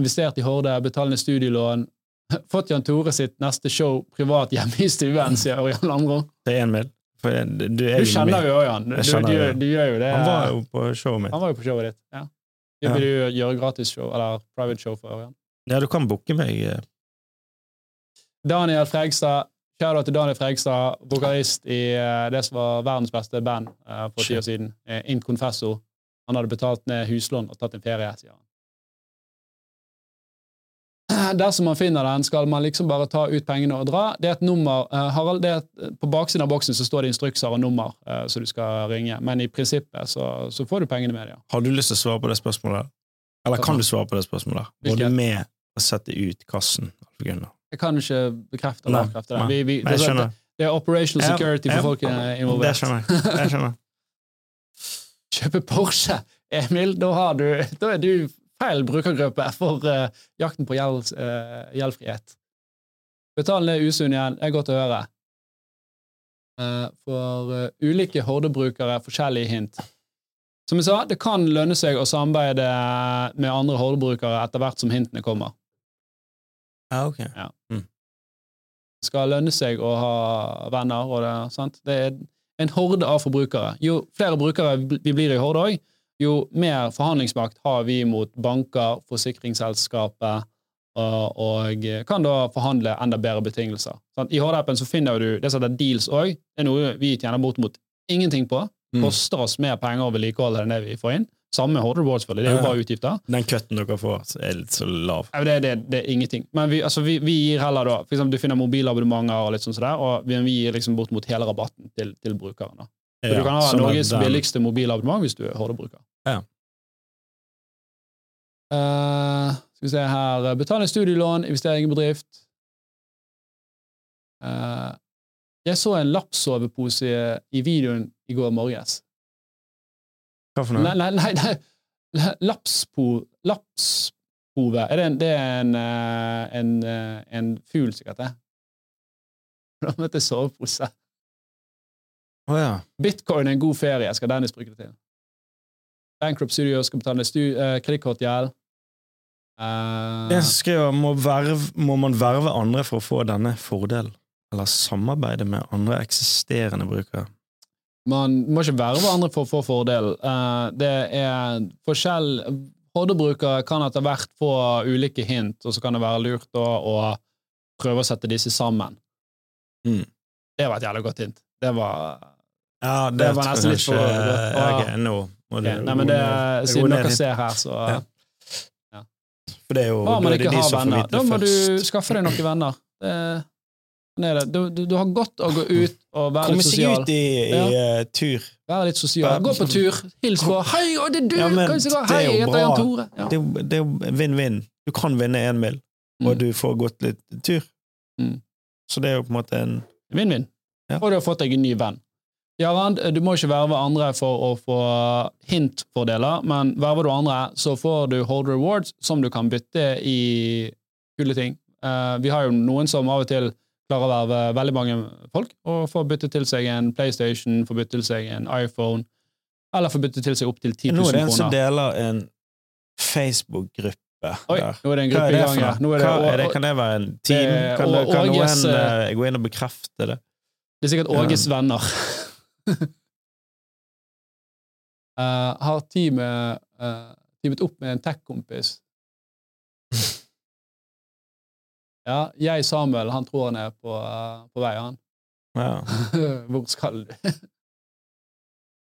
Investert i Horde, betalende studielån. Fått Jan Tore sitt neste show privat hjemme i stuen, sier Ørjan Landro. til Emil. For du, Du kjenner jo Ørjan. Du, du, du, du gjør jo det. Han var jo på showet mitt. Han var jo på showet ditt. Ja. Ja. Vil du gjøre gratisshow, eller private show for Ørjan? Ja, du kan booke meg. eh. Daniel Fregstad. Kjære til Daniel Fregstad, vokalist i eh, det som var verdens beste band eh, for ti år siden, In Confesso. Han hadde betalt ned huslån og tatt en ferie, sier han. Dersom man finner den, skal man liksom bare ta ut pengene og dra. Det er et nummer, eh, Harald, det er et, På baksiden av boksen så står det instrukser og nummer eh, så du skal ringe, men i prinsippet så, så får du pengene med det. Ja. Har du lyst til å svare på det spørsmålet? Eller kan du svare på det spørsmålet? Var du med å sette ut kassen? Jeg kan ikke bekrefte eller avkrefte det. Vi, vi, det, er, det, det er operational security for folk involvert. Det skjønner jeg. Jeg skjønner. Kjøpe Porsche, Emil, da, har du, da er du feil brukergruppe for uh, jakten på gjeld, uh, gjeldfrihet. Betalen er usunn igjen, det er godt å høre. Uh, for ulike hordebrukere, forskjellige hint. Som jeg sa, det kan lønne seg å samarbeide med andre hordebrukere etter hvert som hintene kommer. Ja, ok. Det skal lønne seg å ha venner, og det, sant? det er en horde av forbrukere. Jo flere brukere vi blir i horde òg, jo mer forhandlingsmakt har vi mot banker, forsikringsselskapet, og, kan da forhandle enda bedre betingelser. I HD-appen så finner du det som heter deals òg. Det er noe vi tjener bortimot ingenting på. Mm. Koster oss mer penger å vedlikeholde enn det vi får inn. Samme Horde selvfølgelig. Det er jo bare utgifter. Den cutten dere får, er litt så lav. Ja, Det, det, det er ingenting. Men vi, altså, vi, vi gir heller da For eksempel, du finner mobilabonnementer og litt sånn sånn og vi, vi gir liksom bort mot hele rabatten til, til brukeren. da. Så du kan ha sånn Norges den- billigste mobilabonnement hvis du er Horde-bruker. Ja. Uh, skal vi se her Betale studielån, investering i bedrift. Uh, jeg så en lappsovepose i videoen i går morges. Hva for noe? Nei, nei, nei, nei. Lapspo, lapspove er det, en, det er en, eh, en, en fugl, sikkert, det. Den heter sovepose. Å ja. Bitcoin er en god ferie, skal Dennis bruke det til. Bankrupt Studio skal betale uh, eh, kredittkortgjeld. Uh, Jeg skriver må, verv, må man verve andre for å få denne fordelen? Eller samarbeide med andre eksisterende brukere? Man må ikke verve andre for å få fordel. Uh, det er forskjell Horde-brukere kan etter hvert få ulike hint, og så kan det være lurt da å prøve å sette disse sammen. Mm. Det var et jævlig godt hint. Det var Ja, det, Det var nesten litt for- ikke- okay, Ok, Ok, Nei, men det, siden dere ser her, så Ja. For det er jo da man ikke har venner? Da må du skaffe deg noen venner. Det, det. Du, du, du har godt å gå ut og være Komme litt seg sosial. ut i, i uh, tur. Være litt sosial. Gå på tur, hils på 'Hei, å, det er du!' Ja, men Hei, jeg heter Jan. Tore. Ja. Det er det er jo vinn-vinn. Du kan vinne én mil, og Mm. du får gått litt tur. Mm. Så det er jo på en måte en Vinn-vinn. Ja. Og du har fått deg en ny venn. Jarand, du må ikke verve andre for å få hint-fordeler, men verver du andre, så får du hold rewards som du kan bytte i kule ting. Uh, vi har jo noen som av og til klarer å verve veldig mange folk, og får bytte til seg en PlayStation, får bytte til seg en iPhone, eller får bytte til seg opptil 10 000 kroner. Nå er det en som deler en Facebook-gruppe Oi, nå er det en gruppe i gang det, Hva er det? Kan det være en team? Kan, det, kan Åges, noen eh, gå inn og bekrefte det? Det er sikkert Åges venner. Eh, har teamet, uh, teamet opp med en tech-kompis. Ja, jeg, Samuel, han tror han er på, uh, på vei, han. Ja. Hvor skal du?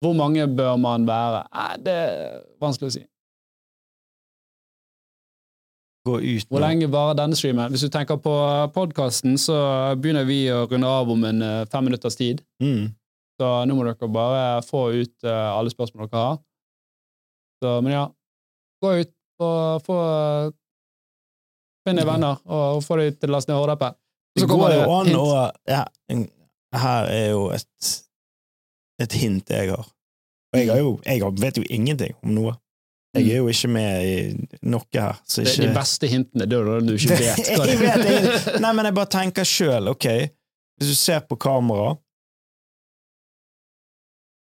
Hvor mange bør man være? Eh, det er vanskelig å si. Hvor lenge varer denne streamen? Hvis du tenker på podkasten, så begynner vi å runde av om en eh, fem minutters tid. Mm. Så nå må dere bare få ut eh, alle spørsmål dere har. Så, men ja, gå ut og få Finn deg venner, og få dem til å laste ned Horde-appen. Det Så kommer går det an å ja, Her er jo et, et hint jeg har. Og jeg, har jo, jeg vet jo ingenting om noe. Jeg er jo ikke med i noe her. Så Det, ikke, de beste hintene, det er når du ikke vet hva vet ingenting. Nei, men jeg bare tenker sjøl, ok, hvis du ser på kamera,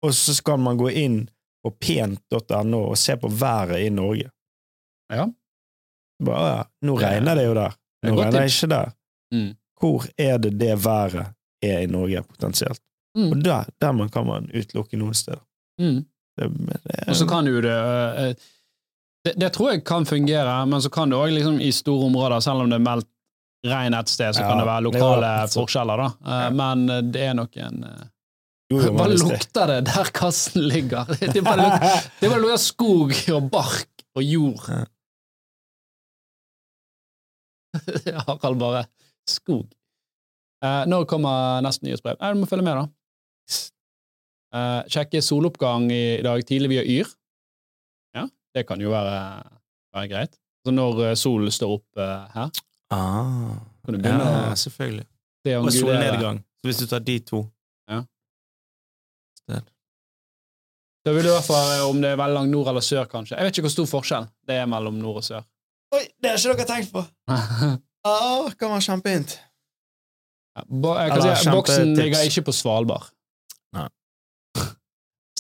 og så skal man gå inn på pent.no og se på været i Norge. Ja. Bare, ja, nå er- regner det jo der. er Nå regner det ikke der. Mm. Hvor er det det været er i Norge, potensielt? Mm. Og der, der man kan man utelukke noen steder. Mm. Det, det, Og så kan jo det, eh, det Det tror jeg kan fungere, men så kan det òg liksom i store områder, selv om det er meldt regn et sted, så Ja, kan det være lokale forskjeller, da. Eh, Ja. Men eh, det er nok en eh, Hva lukter det der kassen ligger? Det bare lukter, det bare lukter skog og bark og jord. Harald bare skog. Eh, når kommer neste nyhetsbrev? Eh, du må følge med, da. Eh, sjekke soloppgang i, i dag tidlig via Yr. Ja, det kan jo være, være greit. Så når eh, solen står opp eh, her, Ah, kan du begynne ja, selvfølgelig. Og solnedgang. Så hvis du tar de to Ja. Sted. Da vil du i hvert fall eh, om det er veldig langt nord eller sør, kanskje. Jeg vet ikke hvor stor forskjell det er mellom nord og sør. Oi, det har ikke dere tenkt på! åh, kan være kjempehint. Ja, bo, jeg kan Eller si, Boksen ligger ikke på Svalbard. Nei.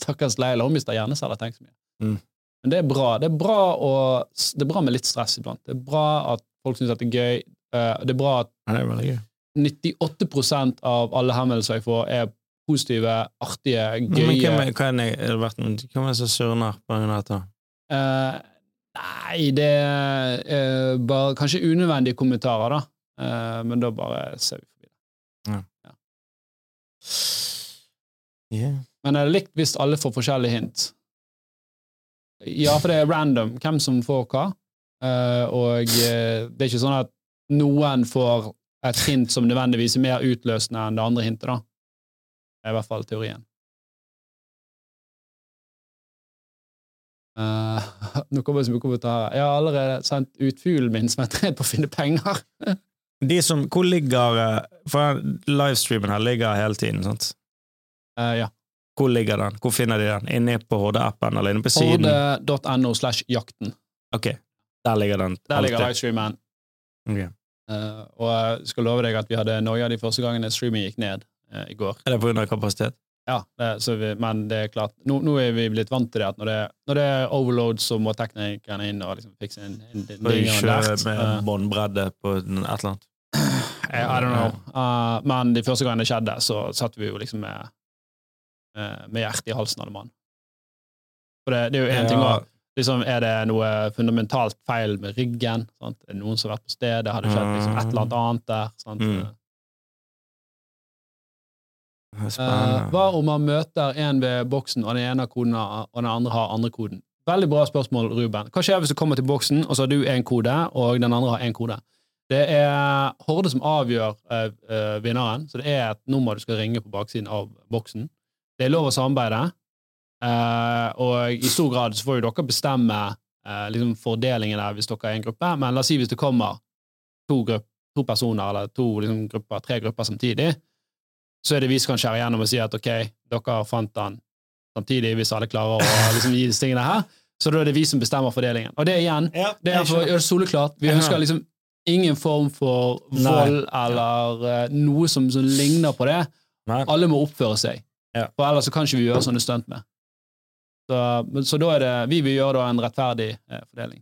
Stakkars Leila, hun mister hjerneceller. Tenk så mye. Mm. Men det er bra. Det er bra, å, det er bra med litt stress iblant. Det er bra at folk syns det er gøy. Eh, det er bra at Ja, det er 98% av alle henvendelser jeg får, er positive, artige, Men gøye hvem er, hva er hvem er det som surner på grunn av dette? Eh, Nei, det er uh, bare kanskje unødvendige kommentarer, da. Uh, men da bare ser vi forbi det. Yeah. Men jeg hadde likt hvis alle får forskjellige hint. Ja, for det er random hvem som får hva. Og det er ikke sånn at noen får et hint som nødvendigvis er mer utløsende enn det andre hintet, da. Er i hvert fall teorien. Uh, nå kommer det så mye kommentarer. Jeg har allerede sendt ut fuglen min som er trent på å finne penger. De som, hvor ligger eh, For livestreamen her ligger hele tiden, sant? Uh, ja. Hvor ligger den? Hvor finner de den? Inne på HD-appen eller inne på siden? HD.no slash jakten. Ok, der ligger den. Der ligger livestreamen. Ok. Uh, og jeg skal love deg at vi hadde noia de første gangene streaming gikk ned i går. Er det av kapasitet? Ja, det, så vi, Men det er klart, nå, nå er vi blitt vant til det at når det, når det er overload, så må teknikerne inn og liksom fikse en, en, en Og ding og ikke dert. med uh, båndbredde på et eller annet? I, I don't know. Uh, men de første gangene det skjedde, så satt vi jo liksom med, eh, med hjertet i halsen, alle mann. For det, det er jo én ting å Liksom, er det noe fundamentalt feil med ryggen? Sant? Er det noen som har vært på stedet? Har det skjedd liksom, et eller annet der? Sant? Mm. Spennende. hva om man møter en ved boksen, og den ene har koden, og den andre har andre koden? Veldig bra spørsmål, Ruben. Hva skjer hvis du kommer til boksen, og så har du én kode, og den andre har én kode? Det er Horde som avgjør uh, vinneren, så det er et nummer du skal ringe på baksiden av boksen. Det er lov å samarbeide, og i stor grad så får jo dere bestemme liksom fordelingen der hvis dere er en gruppe, men la oss si hvis det kommer to, grupp, to personer, eller to liksom, grupper, tre grupper samtidig, så er det vi som kan skjære igjennom og si at ok, dere fant den samtidig, hvis alle klarer å liksom, gi disse tingene her, så da er det vi som bestemmer fordelingen. Og det igjen, Ja, det er for det soleklart. Vi ønsker liksom ingen form for vold eller uh, noe som, som ligner på det. Nei. Alle må oppføre seg, Ja. for ellers så kan ikke vi gjøre sånne stunt med. Så, så da er det, vi vil gjøre da en rettferdig eh, fordeling.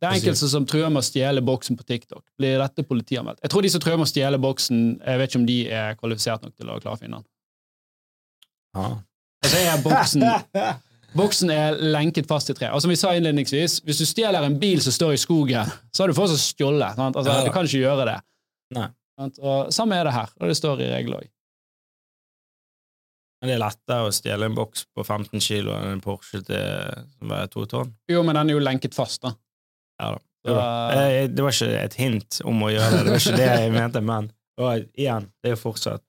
Det er enkelte som truer med å stjele boksen på TikTok. Blir dette politianmeldt? Jeg tror de som truer med å stjele boksen, jeg vet ikke om de er kvalifisert nok til å klare å finne den. Ja. Altså, er boksen, boksen er lenket fast i tre. Og som vi sa innledningsvis, hvis du stjeler en bil som står i skogen, så har du fortsatt stjålet. sant? Altså, Ja. Du kan ikke gjøre det. Nei. Og Samme er det her, og det står i regelen òg. Men det er lettere å stjele en boks på 15 kilo enn en Porsche til, som veier to tonn. Jo, men den er jo lenket fast, da. Ja da. Det var. Eh, Det var ikke et hint om å gjøre det, det var ikke det jeg mente, men og igjen, det er jo fortsatt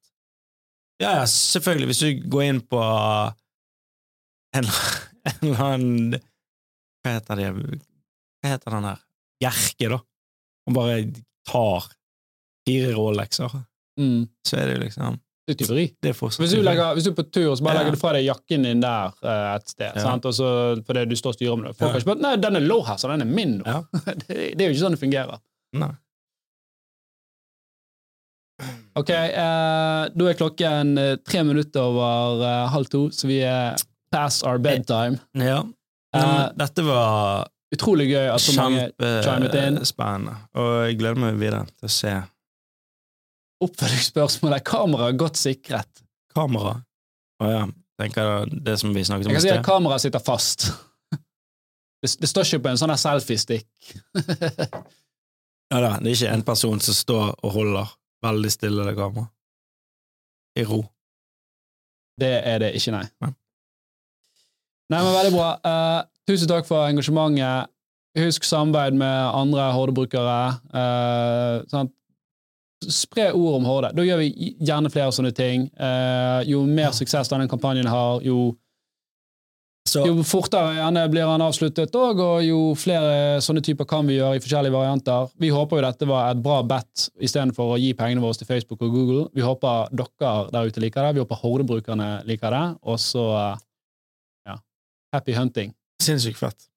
Ja, ja, selvfølgelig, hvis du går inn på en, en eller annen Hva heter det Hva heter den her? Bjerke, da. Og bare tar fire Rolexer, mm, så er det jo liksom det er tyveri. Det er Hvis du, legger, hvis du er på tur, så bare legger du fra deg jakken din der uh, et sted, Ja. sant? og så fordi du står og styrer med det. Folk har ikke bare 'Nei, den er low her, så den er min nå'. Det, det er jo ikke sånn det fungerer. Nei. Ok, eh, da er klokken eh, tre minutter over eh, halv to, så vi er past our bedtime. Ja. Eh, dette var Utrolig gøy at så mange chimet inn. kjempespennende, og jeg gleder meg videre til å se oppfølgingsspørsmål. Er Kamera, godt sikret? kamera. Å ja, tenker jeg det som vi snakket om Jeg kan si at sted. kameraet sitter fast. Det, det står ikke på en sånn selfiestick. Ja da, det er ikke en person som står og holder veldig stille det kameraet. I ro. Det er det ikke, nei. Nei. Nei, men Veldig bra. Uh, tusen takk for engasjementet. Husk samarbeid med andre Horde-brukere. Eh, sant? Spre ord om Horde. Da gjør vi gjerne flere sånne ting. Uh, jo mer suksess denne kampanjen har, jo, Så jo fortere gjerne blir han avsluttet, og, og jo flere sånne typer kan vi gjøre i forskjellige varianter. Vi håper jo dette var et bra bet istedenfor å gi pengene våre til Facebook og Google. Vi håper dere der ute liker det. Vi håper Horde-brukerne liker det. Og så ja, happy hunting. sinnssykt fett.